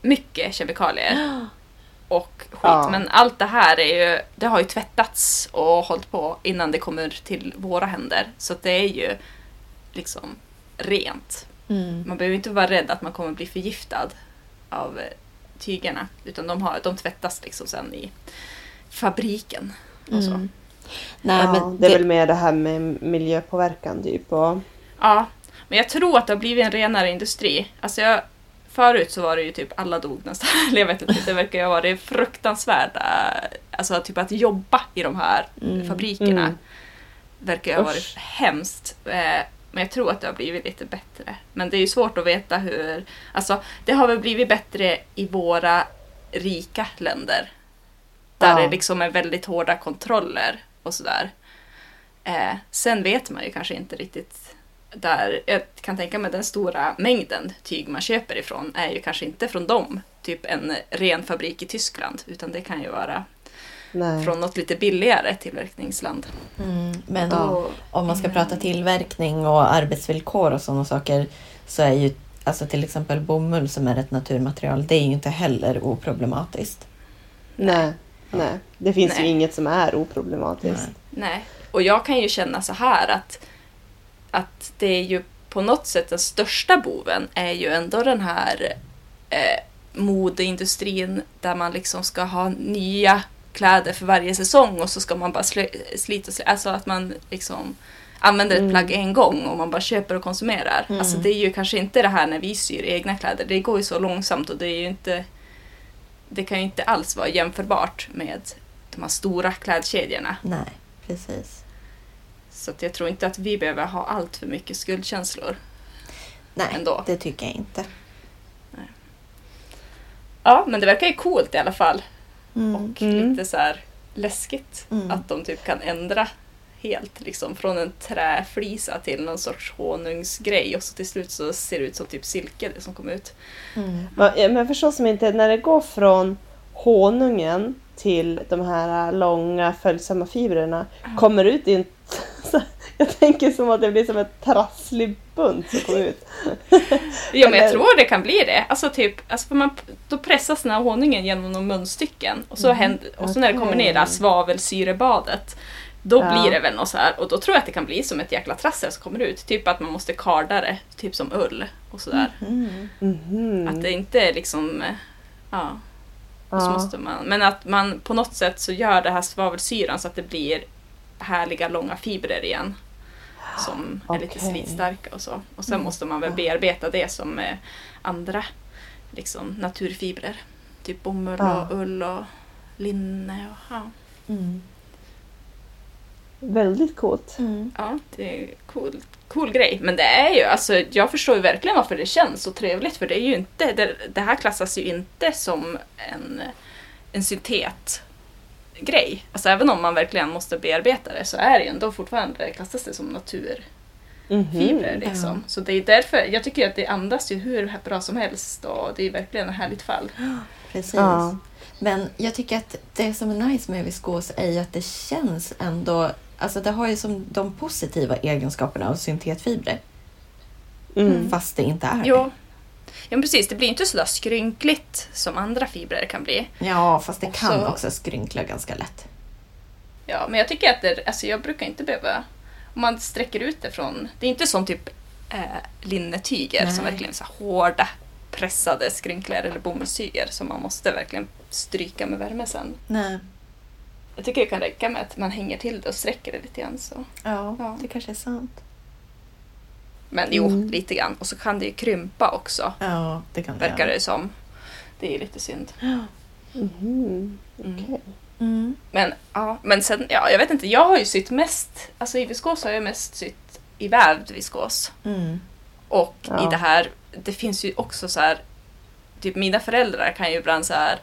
mycket kemikalier och skit. Ja. Men allt det här är ju, det har ju tvättats och hållit på innan det kommer till våra händer. Så det är ju liksom rent. Mm. Man behöver inte vara rädd att man kommer bli förgiftad av eh, tygerna. Utan de, har, de tvättas liksom sen i fabriken. Och så. Mm. Nej, Ja, men det är det, väl mer det här med miljöpåverkan typ. Och, Ja, men jag tror att det har blivit en renare industri. Alltså jag, förut så var det ju typ alla dog nästan. [LAUGHS] Jag vet inte, det verkar ju ha varit fruktansvärda... Alltså typ att jobba i de här Mm. fabrikerna Mm. verkar ju ha varit Usch. hemskt. Eh, Men jag tror att det har blivit lite bättre. Men det är ju svårt att veta hur... Alltså, det har väl blivit bättre i våra rika länder. Där Ja. det liksom är väldigt hårda kontroller och sådär. Eh, sen vet man ju kanske inte riktigt där, jag kan tänka mig den stora mängden tyg man köper ifrån är ju kanske inte från dem, typ en ren fabrik i Tyskland, utan det kan ju vara nej. från något lite billigare tillverkningsland. mm, men Ja. om man ska prata tillverkning och arbetsvillkor och sådana saker så är ju alltså till exempel bomull som är ett naturmaterial, det är ju inte heller oproblematiskt. nej. Nej. Det finns Nej. ju inget som är oproblematiskt. Nej. Nej, och jag kan ju känna så här att, att det är ju på något sätt den största boven är ju ändå den här eh, modeindustrin där man liksom ska ha nya kläder för varje säsong och så ska man bara slita och slita. Alltså att man liksom använder ett Mm. plagg en gång och man bara köper och konsumerar. Mm. Alltså det är ju kanske inte det här när vi syr egna kläder. Det går ju så långsamt och det är ju inte det kan ju inte alls vara jämförbart med de här stora klädkedjorna. Nej, precis. Så att jag tror inte att vi behöver ha allt för mycket skuldkänslor. Nej, Ändå. det tycker jag inte. Ja, men det verkar ju coolt i alla fall. Mm. Och Mm. lite så här läskigt Mm. att de typ kan ändra helt liksom från en träflisa till någon sorts honungsgrej och så till slut så ser det ut som typ silke det som kommer ut. Mm. Ja, Men jag förstår som inte, när det går från honungen till de här långa följsamma fibrerna, kommer ut i en... Jag tänker som att det blir som en trasslig bunt som kommer ut. [LAUGHS] Ja men jag tror det kan bli det. Alltså typ, alltså för man, då pressas den här honungen genom några munstycken och så, händer, och så när det kommer ner det här svavelsyrebadet då Ja. blir det väl något så här och då tror jag att det kan bli som ett jäkla trassel som kommer ut. Typ att man måste karda det, typ som ull och sådär. Mm. Mhm. Att det inte är liksom, eh, ja. Och så Ja. måste man, men att man på något sätt så gör det här svavelsyran så att det blir härliga långa fibrer igen. Som är lite slitstarka och så. Och sen Mm. måste man väl bearbeta det som eh, andra liksom, naturfibrer. Typ bomull Ja. och ull och linne. Och, ja. Mm. Väldigt coolt. Mm. ja, det är cool, cool grej. Men det är ju, alltså jag förstår ju verkligen varför det känns så trevligt. För det är ju inte, det, det här klassas ju inte som en, en syntet grej. Alltså även om man verkligen måste bearbeta det så är det ändå fortfarande klassas det som naturfibrer. Mhm. Liksom. Ja. Så det är därför, jag tycker att det andas ju hur bra som helst och det är verkligen ett härligt fall. Precis. Ja. Men jag tycker att det som är nice med viskos är ju att det känns ändå... Alltså det har ju som de positiva egenskaperna av syntetfibrer. Mm. Fast det inte är det. Ja men precis, det blir inte sådär skrynkligt som andra fibrer kan bli. Ja, fast det Och kan så- också skrynkla ganska lätt. Ja, men jag tycker att det, alltså jag brukar inte behöva, om man sträcker ut det från, det är inte som typ eh, linnetyger som Nej. verkligen är så hårda pressade skrynklar eller bomullstyger som man måste verkligen stryka med värme sen. Nej. Jag tycker det kan räcka med att man hänger till det och sträcker det lite grann. Så. Ja, Ja. det kanske är sant. Men jo, Mm. lite grann. Och så kan det ju krympa också, Ja, det kan det verkar det som. Det är ju lite synd. Mhm. Mm. Okej. Mm. Men ja, men sen, ja, jag vet inte, jag har ju sytt mest, alltså i viskos har jag mest sytt i vävd viskos. Mm. Och Ja. i det här, det finns ju också så här, typ mina föräldrar kan ju ibland så här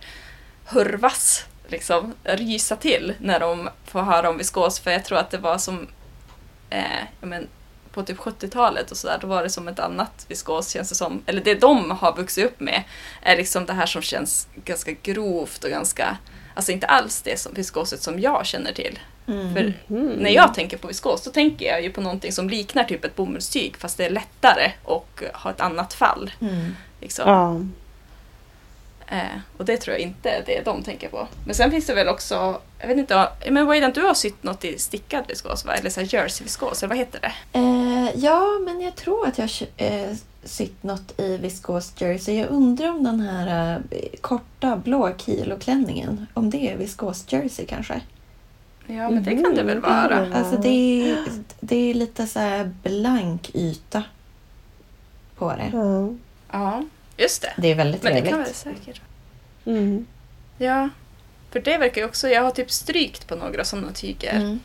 hurvas, liksom rysa till när de får höra om viskos för jag tror att det var som, eh, men på typ 70-talet och sådär, då var det som ett annat viskos känns det som, eller det de har vuxit upp med är liksom det här som känns ganska grovt och ganska, alltså inte alls det som viskoset som jag känner till. Mm. För Mhm. när jag tänker på viskos då tänker jag ju på någonting som liknar typ ett bomullstyg fast det är lättare och har ett annat fall. Mm. Liksom. Ja. Eh, och det tror jag inte är det de tänker på. Men sen finns det väl också, jag vet inte, men Wayland du har sytt något i stickad viskos va? Eller så här jersey viskos, eller vad heter det? Eh, ja, men jag tror att jag har eh, sytt något i viskos jersey. Jag undrar om den här eh, korta blå kiloklänningen, om det är viskos jersey kanske? Ja men det kan det väl Mhm, vara. det kan Alltså det är, det är lite så här blank yta på det. Ja. Ja, just det. Det är väldigt Men det trevligt. kan vara säkert. Mm. Ja, för det verkar ju också, jag har typ strykt på några sådana tyger. Mm.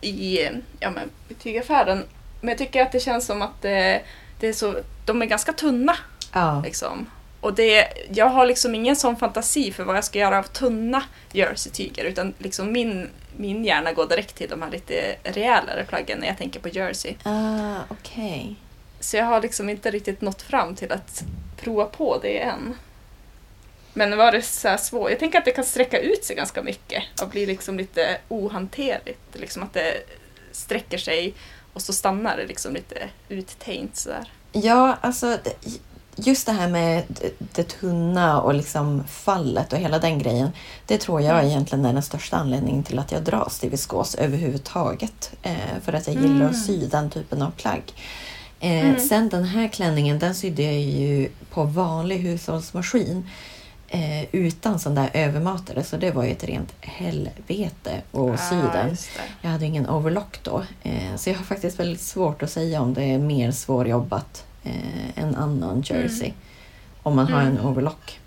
i ja, men, tygaffären. Men jag tycker att det känns som att det, det är så, de är ganska tunna. Ja. Liksom. Och det, jag har liksom ingen sån fantasi för vad jag ska göra av tunna jersey-tyger utan liksom min, min hjärna går direkt till de här lite rejälare plaggen när jag tänker på jersey. Ah, okej. Så jag har liksom inte riktigt nått fram till att prova på det än. Men var det så svårt? Jag tänker att det kan sträcka ut sig ganska mycket och bli liksom lite ohanterligt. Liksom att det sträcker sig och så stannar det liksom lite uttänjt sådär. Ja, alltså just det här med det, det tunna och liksom fallet och hela den grejen. Det tror jag egentligen är den största anledningen till att jag dras till viskos överhuvudtaget. Eh, för att jag gillar att sy den typen av plagg. Eh, Mm. Sen den här klänningen, den sydde jag ju på vanlig hushållsmaskin. Eh, utan sån där övermatare, så det var ju ett rent helvete att sy den. Jag hade ingen overlock då, eh, så jag har faktiskt väldigt svårt att säga om det är mer svårjobbat eh, än annan jersey. Om man har Mm. en overlock.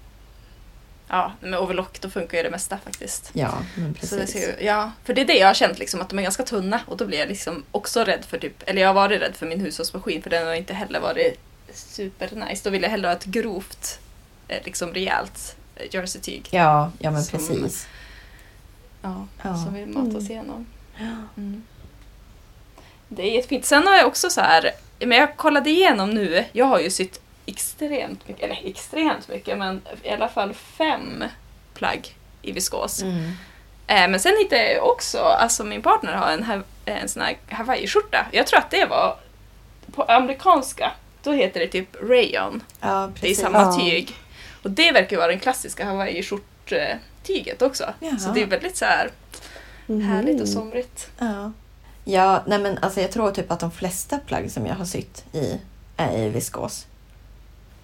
Ja, med overlock då funkar ju det mesta faktiskt. Ja, precis. ju- ja, för det är det jag har känt liksom, att de är ganska tunna och då blir jag liksom också rädd för typ, eller jag har varit rädd för min hushållsmaskin för den har inte heller varit supernice. Då vill jag hellre ha ett grovt, eh, liksom rejält eh, jersey-tyg. Ja, ja men Som- precis. Ja, Ja. som vi matas Mm. igenom. Mm. Det är jättefint. Sen har jag också så här, men jag kollade igenom nu, jag har ju sytt extremt mycket, eller extremt mycket, men i alla fall fem plagg i viskos. Mm. Eh, men sen hittade jag också, alltså min partner har en, en sån här hawaii-skjorta. Jag tror att det var på amerikanska, då heter det typ rayon. Ja, Det är samma Ja. tyg. Och det verkar vara den klassiska hawaii-skjorttyget också. Jaha. Så det är väldigt så här härligt och somrigt. Ja. Ja, nej men alltså jag tror typ att de flesta plagg som jag har sytt i är i viskos.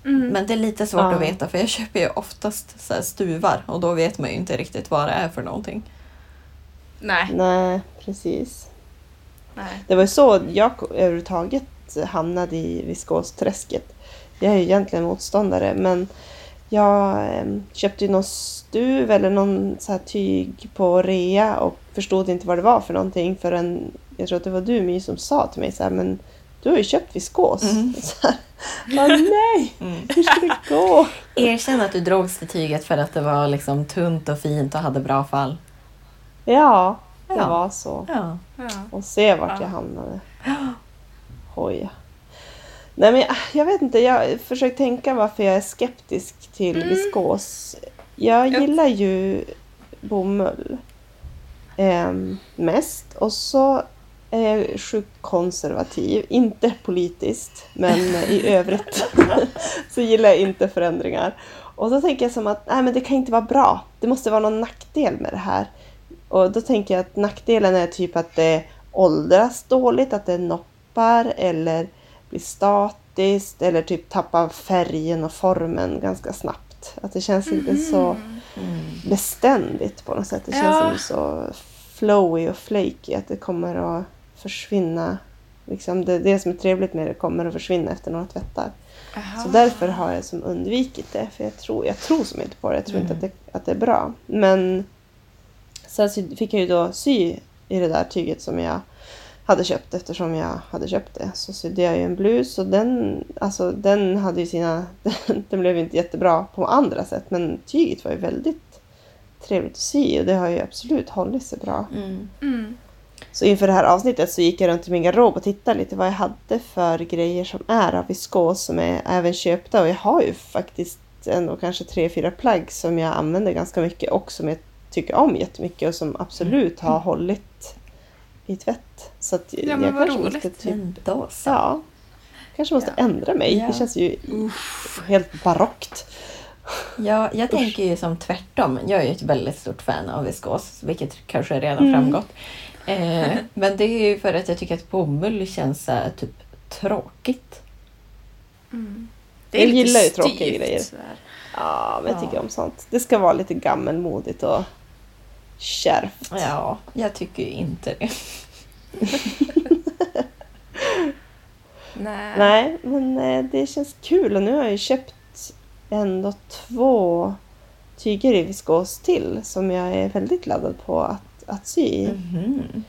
Mm. Men det är lite svårt Ja. att veta för jag köper ju oftast så här stuvar och då vet man ju inte riktigt vad det är för någonting. Nej, Nej, precis. nej. Det var ju så jag överhuvudtaget hamnade i viskosträsket. Jag är ju egentligen motståndare men jag eh, köpte ju någon stuv eller någon så här tyg på rea och förstod inte vad det var för någonting förrän jag tror att det var du My som sa till mig så här, men du har ju köpt viskos. Mm. [LAUGHS] "Ja, nej, hur ska det gå? [LAUGHS] Erkänn att du drogs till tyget för att det var liksom tunt och fint och hade bra fall. Ja, det Ja. var så. Ja. Ja. Och se vart Ja. jag hamnade. Hoja. Nej men jag, jag vet inte, jag försöker tänka varför jag är skeptisk till Mm. viskos. Jag Ja. gillar ju bomull ehm, mest och så är jag sjukt konservativ, inte politiskt men i [LAUGHS] övrigt [LAUGHS] så gillar jag inte förändringar. Och så tänker jag som att nej, men det kan inte vara bra, det måste vara någon nackdel med det här. Och då tänker jag att nackdelen är typ att det åldras dåligt, att det noppar eller blir statiskt eller typ tappar färgen och formen ganska snabbt. Att det känns inte så Mm. beständigt på något sätt. Det känns Ja. som så flowy och flaky att det kommer att försvinna. Liksom det, det som är trevligt med det kommer att försvinna efter några tvättar. Jaha. Så därför har jag som undvikit det. För jag tror, jag tror som inte på det. Jag tror inte Mm. att det, att det är bra. Men sen fick jag ju då sy i det där tyget som jag hade köpt eftersom jag hade köpt det. Så sydde jag ju en blus och den, alltså, den hade ju sina... [LAUGHS] Den, blev inte jättebra på andra sätt men tyget var ju väldigt trevligt att sy och det har ju absolut hållit sig bra. Mm. Mm. Så inför det här avsnittet så gick jag runt i min garderob och tittade lite vad jag hade för grejer som är av viskos som är även köpta. Och jag har ju faktiskt ändå kanske tre, fyra plagg som jag använder ganska mycket och som jag tycker om jättemycket och som absolut har hållit i tvätt. Så att Ja, jag kanske roligt. måste typ, Men då så. ja, kanske måste Ja. ändra mig. Ja. Det känns ju helt barockt. Ja, jag tänker ju som tvärtom. Jag är ju ett väldigt stort fan av viskos, vilket kanske redan Mm. framgått. Eh, [LAUGHS] men det är ju för att jag tycker att bomull känns så här, typ tråkigt. Mm. Jag gillar ju tråkiga styvt grejer. sådär. Ja, men jag Ja. tycker om sånt. Det ska vara lite gammelmodigt och kärvt. Ja, jag tycker ju inte det. [LAUGHS] Nej. Nej, men eh, det känns kul och nu har jag ju köpt ändå två tyger i viskos till som jag är väldigt laddad på att, att sy i. Mhm.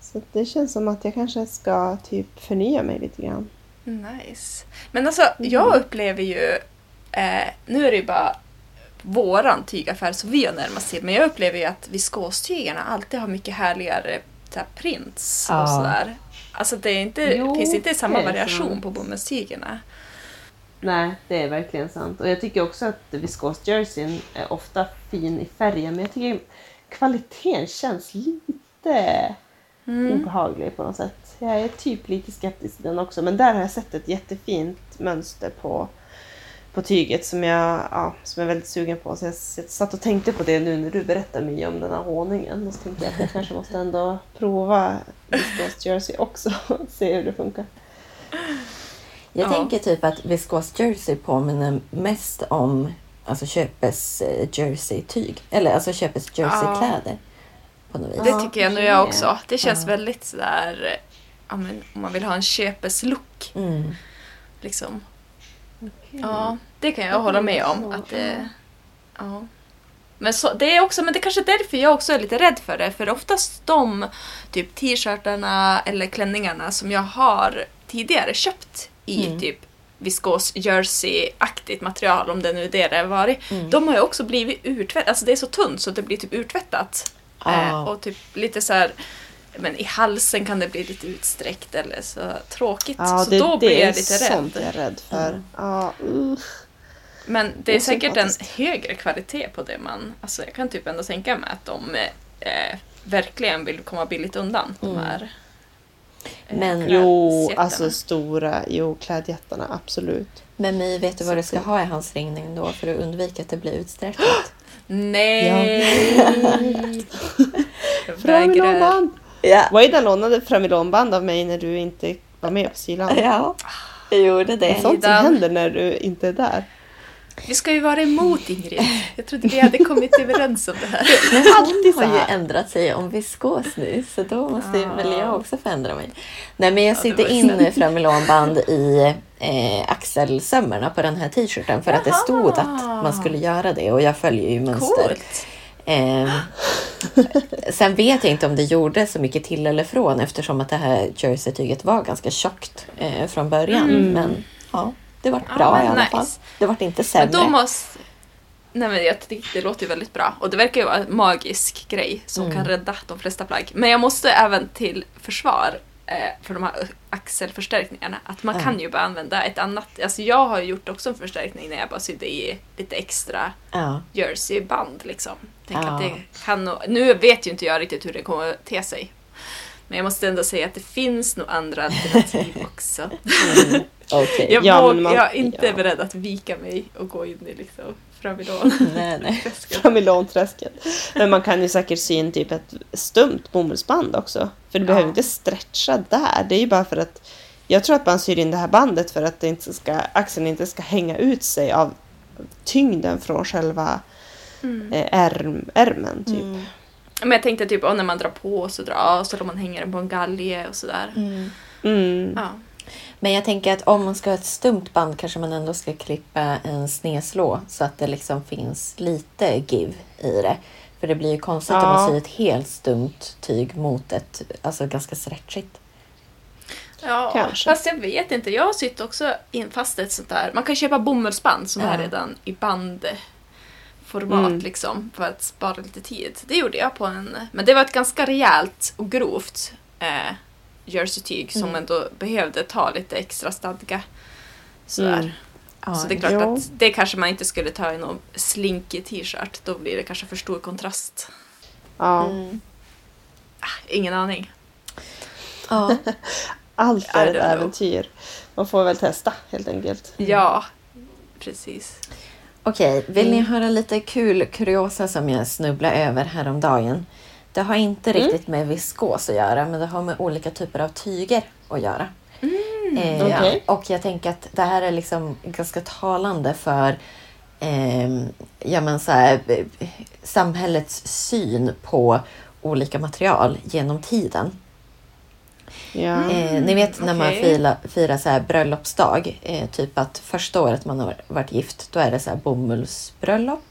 Så det känns som att jag kanske ska typ förnya mig lite grann. Nice. Men alltså, jag upplever ju... Eh, nu är det ju bara våran tygaffär som vi har närmast till, men jag upplever ju att viskostygerna alltid har mycket härligare här, prints och Ja. sådär. Alltså det är inte, Jo, finns inte samma variation sant. på bomullstygerna. Nej, det är verkligen sant. Och jag tycker också att viskosjerseyn är ofta fin i färgen, men jag tycker kvaliteten känns lite Mm. obehaglig på något sätt. Jag är typ lite skeptisk till den också, men där har jag sett ett jättefint mönster på, på tyget som jag, ja, som jag är väldigt sugen på. Så jag s- satt och tänkte på det nu när du berättade mig om den här honungen. Och så tänkte jag att jag kanske måste ändå prova viskos jersey också och se hur det funkar. Jag Ja. tänker typ att viskos jersey påminner mest om alltså köpes eh, jersey-tyg. Eller alltså köpes jersey-kläder. På något vis. Det tycker jag nog jag det. också. Det känns Ja. väldigt sådär... Ja, men, om man vill ha en köpes-look. Mm. Liksom. Ja, det kan jag hålla med om. Att det, Ja. Men så, det är också, men det är kanske därför jag också är lite rädd för det. För oftast de typ t-shirtarna eller klänningarna som jag har tidigare köpt i Mm. typ viskos jersey-aktigt material, om det nu är det det har varit. Mm. De har ju också blivit urtvättat, alltså det är så tunt så det blir typ urtvättat. Eh, och typ lite så här, men i halsen kan det bli lite utsträckt eller så tråkigt. Ja, så det, då det blir är jag lite sånt rädd. jag är rädd för. Mm. Ja, usch. Men det är säkert en högre kvalitet på det man... Alltså jag kan typ ändå tänka mig att de eh, verkligen vill komma billigt undan. De Mm. här eh, Men- Jo, alltså stora, jo klädjättarna, absolut. Men My, vet du vad du ska ha i hans ringning då för att undvika att det blir utsträckt? [GASPS] Nej! [LAUGHS] Framilonband! ja. Waida lånade framilonband av mig när du inte var med på Sylan. ja, jag gjorde Det är det. sånt som händer när du inte är där. Vi ska ju vara emot Ingrid. Jag trodde vi hade kommit överens om det här. [LAUGHS] Men hon har ju ändrat sig om viskos nu så då måste Ja. väl jag också förändra mig. Nej men jag Ja, var ju in framilonband i eh, axelsömmarna på den här t-shirten för att det Jaha. stod att man skulle göra det och jag följer ju mönster. Coolt. Eh, sen vet jag inte om det gjorde så mycket till eller från eftersom att det här jerseytyget var ganska tjockt eh, från början. Mm. Men ja, det vart Ja, bra men i alla nice. fall. Det vart inte Men sämre. då måste... Nej men jag tycker det låter ju väldigt bra. Och det verkar ju vara en magisk grej som Mm. kan rädda de flesta plagg. Men jag måste även till försvar eh, för de här axelförstärkningarna. Att man Ja. kan ju bara använda ett annat. Alltså jag har ju gjort också en förstärkning när jag bara sydde i lite extra Ja. jerseyband liksom. Tänk Ja. att det kan Nu vet ju inte jag riktigt hur det kommer att te sig. Men jag måste ändå säga att det finns nog andra alternativ [LAUGHS] också. Mm. Okej. Jag, Ja, våg, man- jag är inte ja. beredd att vika mig och gå in i liksom framidån. [LAUGHS] Nej, nej. Framilon-träsket. Men man kan ju säkert sy in typ ett stumt bomullsband också. För du Ja. behöver inte stretcha där. Det är ju bara för att jag tror att man syr in det här bandet för att det inte ska, axeln inte ska hänga ut sig av tyngden från själva Mm. eh, ärm, ärmen. Typ. Mm. Men jag tänkte typ när man drar på så drar så om man hänger den på en galge och sådär. Mm. Mm. Ja. Men jag tänker att om man ska ha ett stumt band kanske man ändå ska klippa en sneslå så att det liksom finns lite give i det. För det blir ju konstigt om Ja. man syr ett helt stumt tyg mot ett alltså ganska stretchigt. Ja, Kanske. fast jag vet inte. Jag har sytt också in fast ett sånt där. Man kan köpa bomullsband som Ja. är redan i bandformat Mm. liksom för att spara lite tid. Det gjorde jag på en, men det var ett ganska rejält och grovt eh, jerseytyg som Mm. ändå behövde ta lite extra stadga. Sådär. Mm. Ja, Så det är klart jo. att det kanske man inte skulle ta i någon slinkig t-shirt. Då blir det kanske för stor kontrast. Ja. Mm. Ah, ingen aning. Ja. [LAUGHS] Allt är ett äventyr. Man får väl testa helt enkelt. Ja, precis. Okej, vill ni Mm. höra lite kul kuriosa som jag snubblade över häromdagen? Det har inte Mm. riktigt med viskos att göra, men det har med olika typer av tyger att göra. Eh, Okej. Och jag tänker att det här är liksom ganska talande för eh, ja, men så här, eh, samhällets syn på olika material genom tiden. Ja. Eh, ni vet när man okej. firar, firar så här bröllopsdag, eh, typ att första året man har varit gift, då är det så här bomullsbröllop.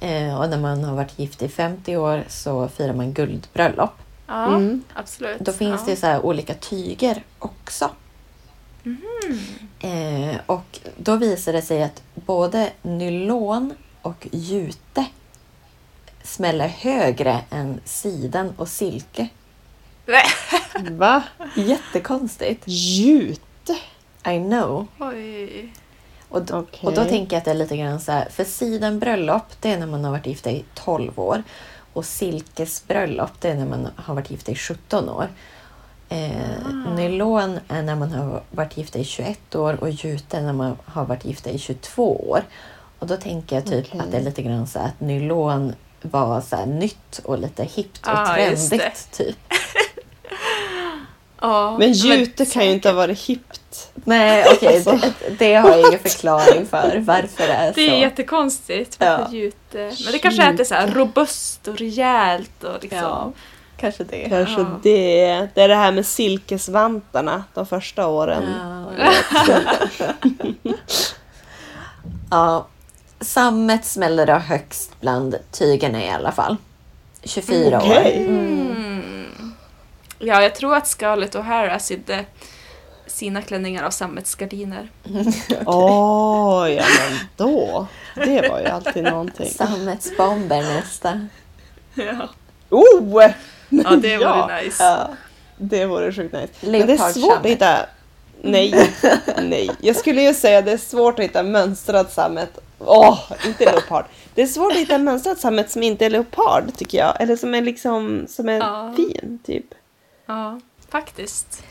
Eh, och när man har varit gift i 50 år så firar man guldbröllop. Ja, Mm. absolut. Då finns ja. det så här olika tyger också. Eh, och då visar det sig att både nylon och jute smäller högre än siden och silke. Va? Jättekonstigt. Jute? I know. Oj. Och, d- Okej. och då tänker jag att det är lite grann så här, för sidenbröllop det är när man har varit gifta i 12 år och silkesbröllop det är när man har varit gifta i 17 år. Eh, Nylon är när man har varit gifta i 21 år och jute är när man har varit gifta i 22 år. Och då tänker jag typ Okej. att det är lite grann så här att nylon var så här nytt och lite hippt och Ah, trendigt. Typ. [LAUGHS] Ja, Men jute kan ju inte ha varit hippt. Nej, okej, [LAUGHS] Alltså. det, det har jag ingen förklaring för varför det är så. Det är jättekonstigt. Ja. jute? Men det kanske är att det är så här robust och rejält och liksom. Ja, kanske det. Kanske Ja. det. Det är det här med silkesvantarna de första åren. Ja, [LAUGHS] ja. sammet smäller det högst bland tygerna i alla fall. 24 år. Okej. Ja, jag tror att Scarlett O'Hara sydde sina klänningar av sammetsgardiner. [LAUGHS] Oj, ja men då. Det var ju alltid någonting. Sammetsbomber nästa. Ja, Oh! ja det vore [LAUGHS] nice. Ja, det vore sjukt nice. Men det är svårt att hitta... Nej, nej. Jag skulle ju säga att det är svårt att hitta mönstrad sammet. Åh, inte leopard. Det är svårt att hitta mönstrad sammet som inte är leopard tycker jag. Eller som är liksom, som är Ja. fin typ. Ja, faktiskt.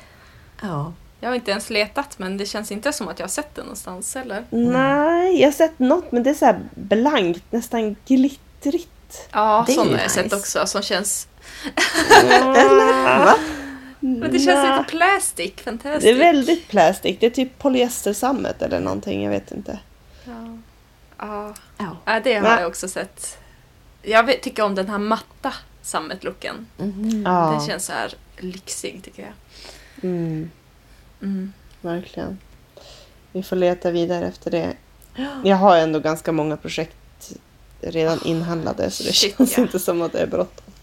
Ja. Jag har inte ens letat men det känns inte som att jag har sett det någonstans heller. Nej, jag har sett något men det är så här blankt, nästan glittrigt. Ja, Det sådana har jag sett också som känns... Va? Men det känns lite plastic, fantastic. Det är väldigt plastic. Det är typ polyestersammet eller någonting, jag vet inte. Ja, ja. Ja. det har jag också sett. Jag tycker om den här matta sammetlooken. Ja, Den känns så här lyxig tycker jag. mm, Mm. verkligen. Vi får leta vidare efter det. Jag har ändå ganska många projekt redan inhandlade så det Shit, känns ja. inte som att det är bråttom.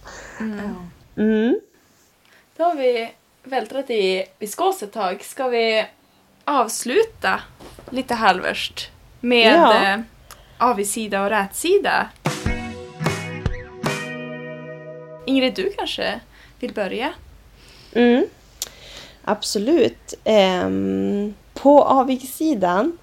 Mm. Mm. Då har vi vältrat i viskos ett tag. Ska vi avsluta lite halvörst med Ja. ja. avigsida och rätsida? Ingrid, du kanske vill börja? Mm. Absolut. Ehm, på avigsidan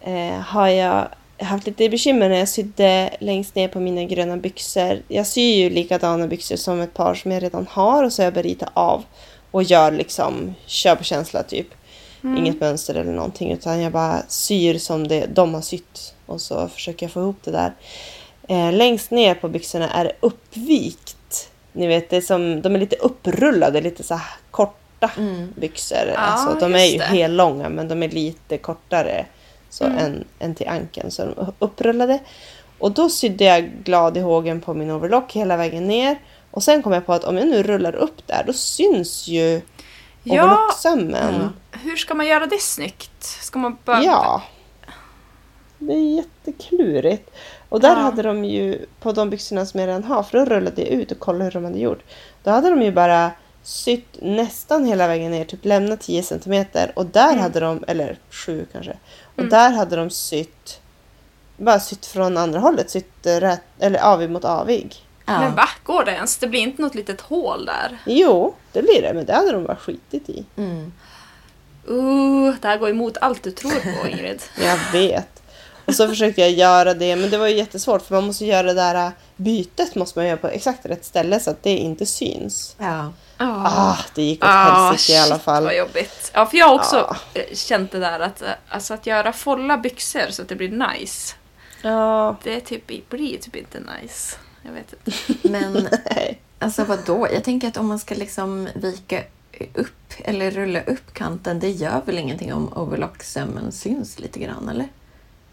eh, har jag haft lite bekymmer när jag sydde längst ner på mina gröna byxor. Jag syr ju likadana byxor som ett par som jag redan har och så jag bara ritat av och gör liksom, kör på känsla typ. Inget mönster eller någonting utan jag bara syr som det, de har sytt och så försöker jag få ihop det där. Eh, längst ner på byxorna är det uppvikt. Ni vet, det är som, de är lite upprullade, lite så här korta Mm. byxor. Ja, alltså, de är ju det. helt långa men de är lite kortare så Mm. än, än till ankeln. Så de upprullade. Och då sydde jag glad i hågen på min overlock hela vägen ner. Och sen kom jag på att om jag nu rullar upp där då syns ju Ja, overlocksömmen. hur ska man göra det snyggt? Ska man bara... Ja. Det är jätteklurigt. Och där Ja. hade de ju, på de byxorna som jag redan har, för då rullade jag ut och kollade hur de hade gjort. Då hade de ju bara sytt nästan hela vägen ner, typ lämnat 10 centimeter. Och där Mm. hade de, eller 7 kanske. Och där hade de sytt, bara sytt från andra hållet, sytt eh, rätt, eller avig mot avig. Ja. Men va? Går det ens? Det blir inte något litet hål där? Jo, det blir det, men det hade de bara skitit i. Mm. Uh, det här går emot allt du tror på [LAUGHS] Ingrid. Jag vet. Och så försökte jag göra det, men det var ju jättesvårt för man måste göra det där äh, bytet måste man göra på exakt rätt ställe så att det inte syns. Ja. Ah, det gick åt Ah, helsike i alla shit, fall. vad jobbigt. Ja, för jag har också Ja. eh, känt det där att, eh, alltså att göra folla byxor så att det blir nice. Ja, Det är typ, blir typ inte nice. Jag vet inte. [LAUGHS] Men [LAUGHS] alltså vadå? Jag tänker att om man ska liksom vika upp eller rulla upp kanten, det gör väl ingenting om overlocksömmen syns lite grann, eller?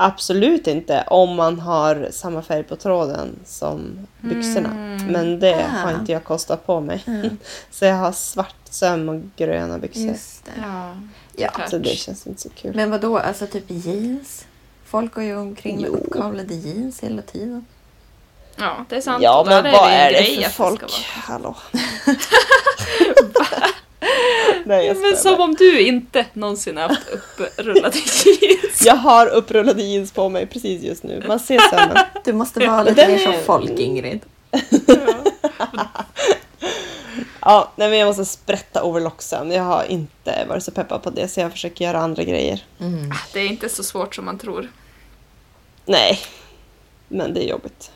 Absolut inte om man har samma färg på tråden som byxorna. Mm. Men det Ah. har inte jag kostat på mig. Mm. [LAUGHS] Så jag har svart söm och gröna byxor. Just det. Ja, Ja. Så det känns inte så kul. Men vadå, alltså typ jeans? Folk går ju omkring med Jo. uppkavlade jeans hela tiden. ja, det är sant. Ja, men vad en är det för folk? Hallå. [LAUGHS] Nej, jag Men som om du inte någonsin har haft upprullade jeans. Jag har upprullade jeans på mig precis just nu. Man ser sömmen. [LAUGHS] Du måste vara lite mer som är- folk, Ingrid. [LAUGHS] Ja, nej, men jag måste sprätta overlocksen. Jag har inte varit så peppad på det så jag försöker göra andra grejer. Mm. Det är inte så svårt som man tror. Nej, men det är jobbigt.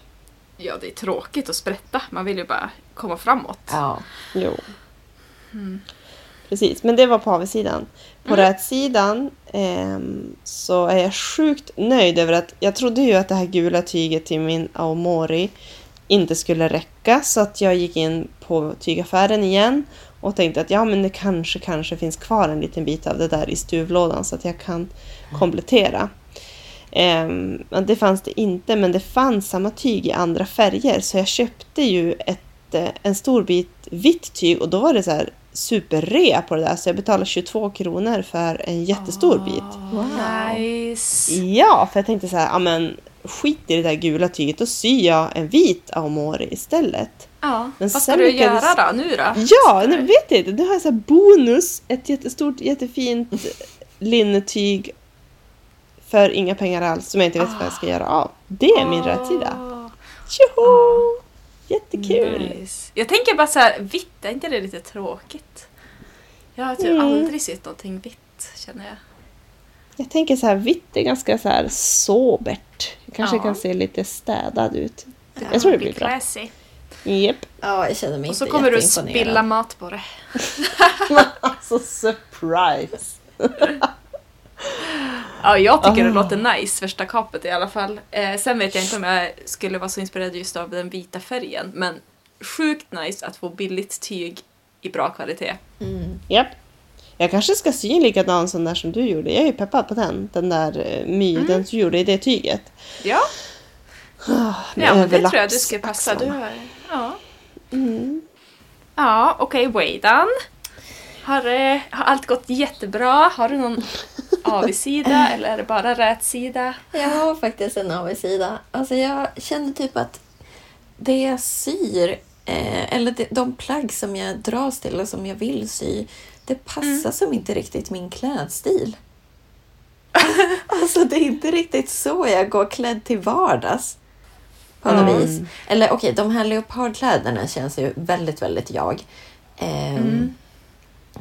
Ja, det är tråkigt att sprätta. Man vill ju bara komma framåt. Ja. Jo. Precis, men det var på avsidan. På rätsidan ehm, så är jag sjukt nöjd över att jag trodde ju att det här gula tyget till min Aomori inte skulle räcka så att jag gick in på tygaffären igen och tänkte att ja men det kanske kanske finns kvar en liten bit av det där i stuvlådan så att jag kan komplettera. Men det fanns det inte men det fanns samma tyg i andra färger så jag köpte ju ett, eh, en stor bit vitt tyg och då var det så här superrea på det där så jag betalade 22 kronor för en jättestor bit. Wow. Nice. Ja, för jag tänkte så här, ja men skit i det där gula tyget och syr jag en vit aomori istället. Ja, Men vad ska du lyckades- göra då nu då? Ja, nu vet jag inte. Nu har jag så bonus, ett jättestort, jättefint [LAUGHS] linnetyg för inga pengar alls som jag inte vet vad jag ska göra av. Det är min rätsida. Åh, Tjoho! Jättekul! Nice. Jag tänker bara så här, vitt, är inte det lite tråkigt? Jag har typ Mm. aldrig sett någonting vitt, känner jag. Jag tänker så här, vitt är ganska så här sobert. Det kanske Ja. kan se lite städad ut. Jag tror det blir bra. Classy. Japp. Ja, jag känner mig Och så inte kommer du spilla mat på det. [LAUGHS] Alltså surprise! [LAUGHS] Ja, jag tycker det Ah. låter nice, första kapet i alla fall. Eh, sen vet jag inte om jag skulle vara så inspirerad just av den vita färgen, men sjukt nice att få billigt tyg i bra kvalitet. Mm. Japp. Jag kanske ska sy en likadan sån där som du gjorde. Jag är ju peppad på den. Den där eh, My, Mm. den du gjorde i det tyget. Ja, Med ja men det tror jag du skulle passa. Du har, ja, Mm. ja okej, Waydan. Har, eh, har allt gått jättebra? Har du någon avigsida eller är det bara rätsida? Jag har faktiskt en avigsida. Alltså jag känner typ att det jag syr, eh, eller det, de plagg som jag dras till och som jag vill sy, det passar som inte riktigt min klädstil. alltså det är inte riktigt så jag går klädd till vardags. På något Mm. vis. Eller okej, de här leopardkläderna känns ju väldigt, väldigt jag. Ehm, Mm.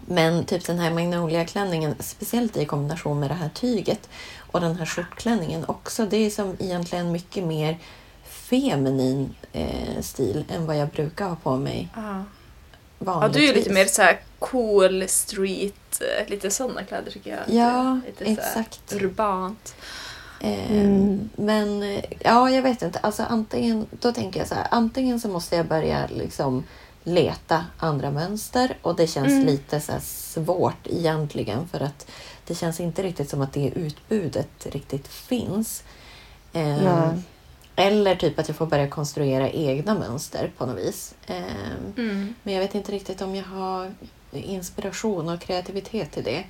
Men typ den här Magnolia-klänningen, speciellt i kombination med det här tyget och den här skjortklänningen också, det är som egentligen mycket mer feminin eh, stil än vad jag brukar ha på mig Ja. Ja, du är ju lite mer så här cool street, eh, lite sådana kläder tycker jag. Ja, lite exakt. Urbant. Eh, Mm. Men eh, ja, jag vet inte. Alltså, antingen, då tänker jag så här, antingen så måste jag börja liksom leta andra mönster och det känns Mm. lite så här svårt egentligen för att det känns inte riktigt som att det utbudet riktigt finns. Eh, eller typ att jag får börja konstruera egna mönster på något vis. Eh, Mm. men jag vet inte riktigt om jag har inspiration och kreativitet till det.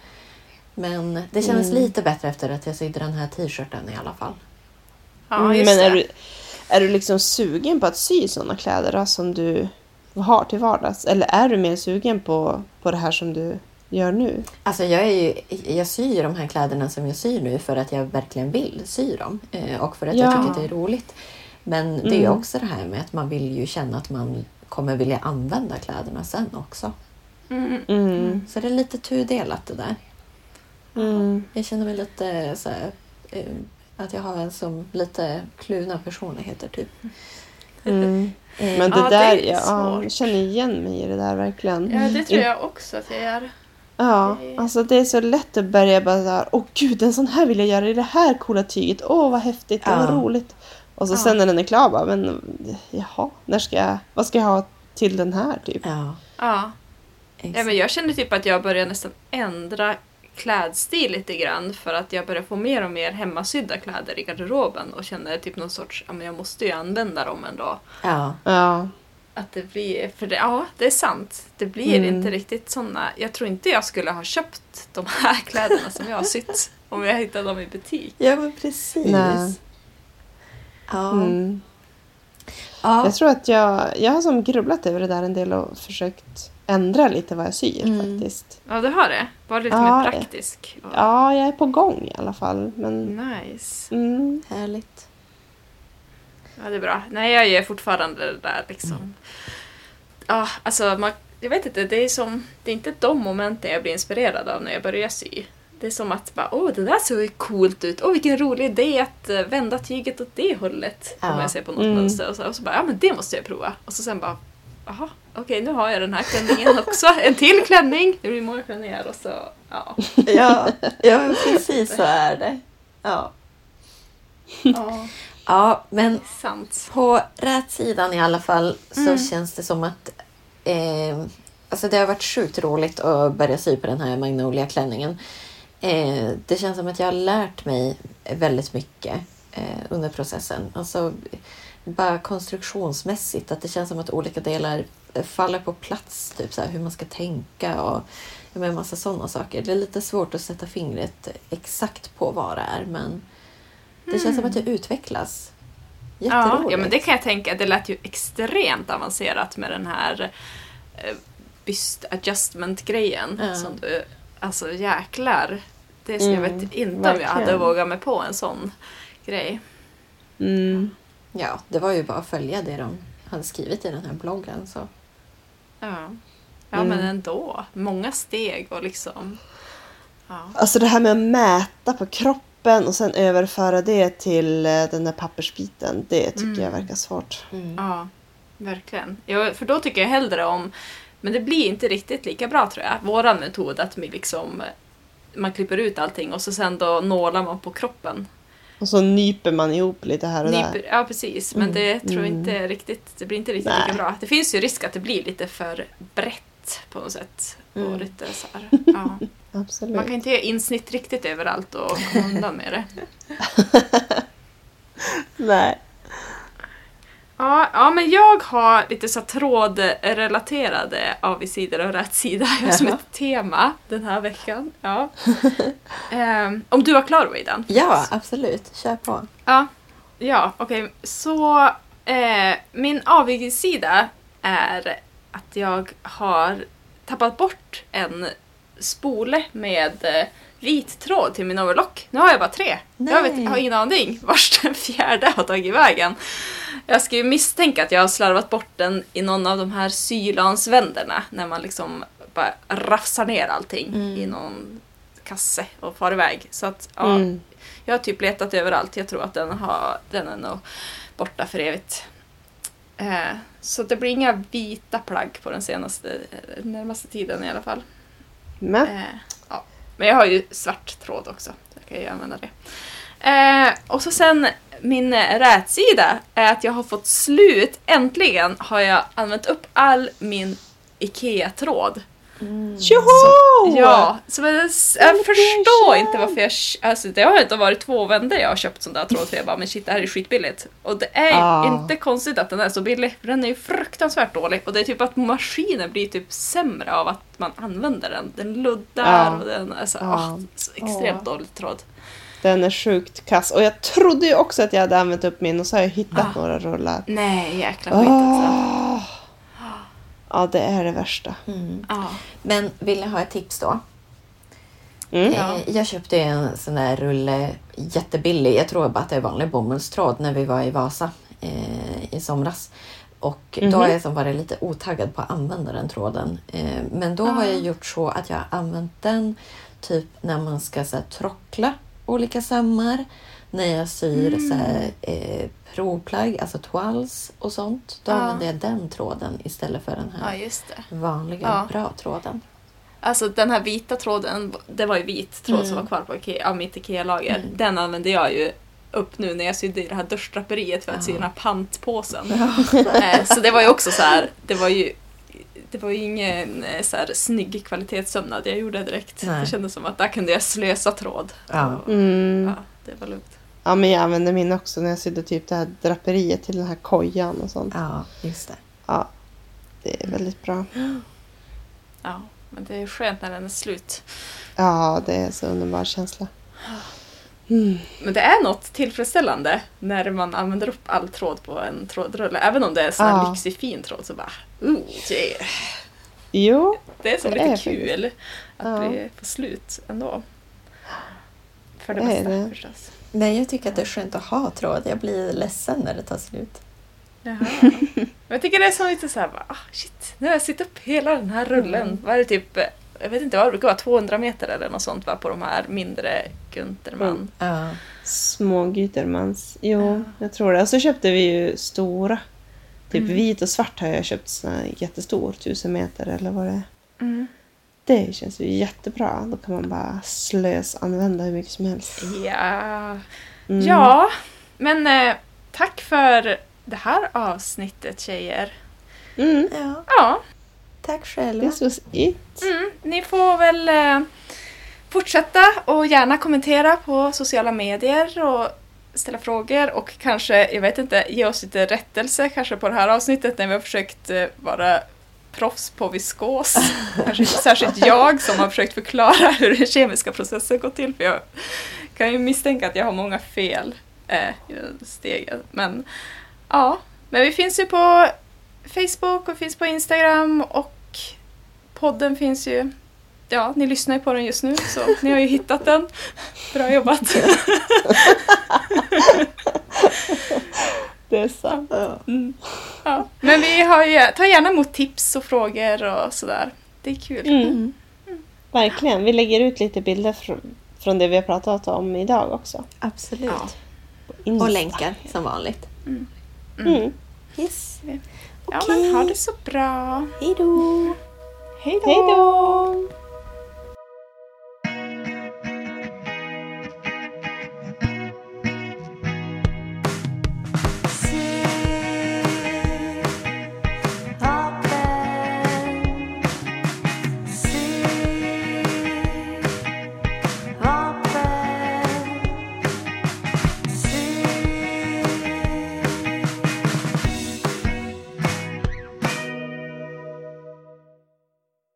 Men det kändes Mm. lite bättre efter att jag sydde den här t-shirten i alla fall. Ja, Mm, just Men är det. du, är du liksom sugen på att sy sådana kläder då, som du har till vardags? Eller är du mer sugen på, på det här som du gör nu? Alltså jag, är ju, jag syr de här kläderna som jag syr nu för att jag verkligen vill sy dem. Eh, och för att jag Ja. tycker att det är roligt. Men det är Mm. också det här med att man vill ju känna att man kommer vilja använda kläderna sen också. Mm. Mm. Så det är lite tudelat det där. Mm. Jag känner mig lite så här, eh, att jag har en som lite kluvna personligheter typ. Mm. Eh, Men det Ja, det där, är ja, jag känner igen mig i det där verkligen. Ja, det tror jag också att jag gör. Ja, Det- alltså det är så lätt att börja bara såhär, åh gud, en sån här vill jag göra i det här coola tyget. Åh, vad häftigt, Ja. vad roligt. Och så Ja. sen när den är klar bara, men jaha, när ska jag, vad ska jag ha till den här typ? Ja, Ja. ja, men jag känner typ att jag börjar nästan ändra klädstil lite grann för att jag börjar få mer och mer hemmasydda kläder i garderoben och känner typ någon sorts, ja men jag måste ju använda dem ändå. Ja, Ja, Att det blir, för det, ja det är sant, det blir Mm. inte riktigt såna, jag tror inte jag skulle ha köpt de här [LAUGHS] kläderna som jag har sytt om jag hittade dem i butik. ja men precis. Nej. Ja. mm. ja. Jag tror att jag, jag har som grubblat över det där en del och försökt ändra lite vad jag syr Mm. faktiskt. Ja, du har det? Var det lite Ja, mer praktisk? Ja, jag är på gång i alla fall. Men, Nice. mm, Härligt. Ja, det är bra. Nej, jag gör fortfarande det där liksom. Ja, alltså man, jag vet inte, det är som, det är inte de momenten jag blir inspirerad av när jag börjar sy. Det är som att bara, åh, det där såg ju coolt ut. Åh, vilken rolig idé att eh, vända tyget åt det hållet. Ja. Om jag ser på något Mm. mönster och så, och så bara, ja men det måste jag prova. Och så sen bara, jaha, okej nu har jag den här klänningen [LAUGHS] också. En till klänning! Det blir många klänningar och så, ja. [LAUGHS] Ja, ja precis så är det. Ja. ja. [LAUGHS] ja, men Sant. på rätt sidan i alla fall så Mm. känns det som att eh, alltså det har varit sjukt roligt att börja sy på den här Magnolia-klänningen. Eh, det känns som att jag har lärt mig väldigt mycket eh, under processen. Alltså bara konstruktionsmässigt, att det känns som att olika delar faller på plats. Typ så här, hur man ska tänka och men en massa sådana saker. Det är lite svårt att sätta fingret exakt på vad det är men Det känns som att det utvecklas. Ja, ja, men det kan jag tänka. Det lät ju extremt avancerat med den här eh, byst adjustment-grejen. Som du, alltså jäklar. Det skulle jag Mm, vet inte om jag hade vågat mig på en sån grej. Mm. Ja, det var ju bara att följa det de hade skrivit i den här bloggen. Så. Ja, ja Mm. men ändå. Många steg och liksom... Ja. Alltså det här med att mäta på kroppen och sen överföra det till eh, den där pappersbiten. Det tycker Mm. jag verkar svårt. Ja, verkligen. Ja, för då tycker jag hellre om, men det blir inte riktigt lika bra tror jag, våran metod att vi liksom man klipper ut allting och så sen då nålar man på kroppen. Och så nyper man ihop lite här och Nyper, där. ja precis, men det tror jag Mm. inte riktigt, det blir inte riktigt Nej. lika bra. Det finns ju risk att det blir lite för brett på något sätt. Och Mm. lite så här, [LAUGHS] ja. Absolut. Man kan inte göra insnitt riktigt överallt och komma undan med det. [LAUGHS] Nej. Ja, ja, men jag har lite så trådrelaterade avigsidor och rättsida Jag har som ett tema den här veckan. Ja. [LAUGHS] Ehm, om du var klar Weidan? Ja, absolut. Kör på. Ja, ja okej. Så eh, min avigsida är att jag har tappat bort en spole med eh, vit tråd till min overlock. Nu har jag bara tre. Jag vet, Nej. har ingen aning vart den fjärde har tagit vägen. Jag skulle ju misstänka att jag har slarvat bort den i någon av de här sylansvänderna när man liksom bara rafsar ner allting Mm. i någon kasse och far iväg. Så att, ja, Mm. jag har typ letat överallt. Jag tror att den, har, den är nog borta för evigt. Eh, så det blir inga vita plagg på den senaste, eh, närmaste tiden i alla fall. Men, Eh, ja. Men jag har ju svart tråd också. Så jag kan ju använda det. Eh, och så sen min rätsida är att jag har fått slut. Äntligen har jag använt upp all min IKEA-tråd. Tjoho! Ja, så jag Celebration! förstår inte varför jag... Alltså det har inte varit två vändor jag har köpt sån där tråd för jag bara men shit det här är skitbilligt. Och det är ju Ah. inte konstigt att den är så billig för den är ju fruktansvärt dålig och det är typ att maskinen blir typ sämre av att man använder den. Den luddar Ja. och den är så, Ja. ah, så extremt Ja. dålig tråd. Den är sjukt kass. Och jag trodde ju också att jag hade använt upp min och så har jag hittat Ah. några rullar. Nej jäkla skit alltså. Åh. Ja, det är det värsta. Mm. Ja. Men vill ni ha ett tips då? Mm. Ja. Eh, Jag köpte en sån där rulle jättebillig. Jag tror bara att det är vanlig bomullstråd när vi var i Vasa eh, i somras. Och då Mhm. har jag som varit lite otaggad på att använda den tråden. Eh, men då har jag gjort så att jag har använt den typ när man ska så här, trockla olika sömmar. När jag syr så här, eh, provplagg, alltså toals och sånt. Då Ja. använder jag den tråden istället för den ja, här det. vanliga Ja. bra tråden. Alltså den här vita tråden, det var ju vit tråd som Mm. var kvar på Ikea, av mitt IKEA-lager. Mm. Den använde jag ju upp nu när jag sydde i det här duschdraperiet för att sy Ja. den här pantpåsen. Eh, så det var ju också så här, det var ju det var ju ingen eh, så här, snygg kvalitetssömnad jag gjorde direkt. Nej. Det kändes som att där kunde jag slösa tråd. Ja. Och, Mm. ja, det var lugnt. Ja, men jag använde min också när jag sydde typ det här draperiet till den här kojan och sånt. Ja, just det. Ja, det är väldigt bra. Ja, men det är skönt när den är slut. Ja, det är så underbar känsla. Mm. Men det är något tillfredsställande när man använder upp all tråd på en trådrulle. Även om det är sån här Ja. lyxig fin tråd så bara, ooh, yeah. Jo, Det är så Det lite är kul att Ja. bli få slut ändå. För det, Det mesta det. förstås. Nej, jag tycker att det är skönt att ha tråd. Jag blir ledsen när det tar slut. Jaha. Men jag tycker det är som lite såhär, ah, shit, nu har jag sytt upp hela den här rullen. Mm. Vad är det typ, eh, jag vet inte vad det brukar vara, 200 meter eller något sånt va, på de här mindre Gunterman. Mm. Ja. små Gütermans. Jo, jag tror det. Och så köpte vi ju stora. Typ Mm. vit och svart har jag köpt sån här jättestor, tusen meter eller vad det är. Mm. Det känns ju jättebra. Då kan man bara slös använda hur mycket som helst. Ja. Mm. ja, men eh, tack för det här avsnittet tjejer. Mm. ja. Ja, Tack själva. This was it. Mm, ni får väl eh, fortsätta och gärna kommentera på sociala medier och ställa frågor och kanske, jag vet inte, ge oss lite rättelse kanske på det här avsnittet när vi har försökt eh, vara proffs på viskos. [LAUGHS] kanske inte särskilt jag som har försökt förklara hur den kemiska processen går till för jag kan ju misstänka att jag har många fel. eh, stegen. Men ja, men vi finns ju på Facebook och finns på Instagram och podden finns ju Ja, ni lyssnar ju på den just nu så [LAUGHS] ni har ju hittat den. Bra jobbat! Det är sant. Mm. Ja. Men vi har ju, tar gärna emot tips och frågor och sådär. Det är kul. Mm. Verkligen. Vi lägger ut lite bilder från, från det vi har pratat om idag också. Absolut. Ja. Och länkar som vanligt. Mm. Yes. Ja, men ha det så bra. Hej då! Hej då! Hej då!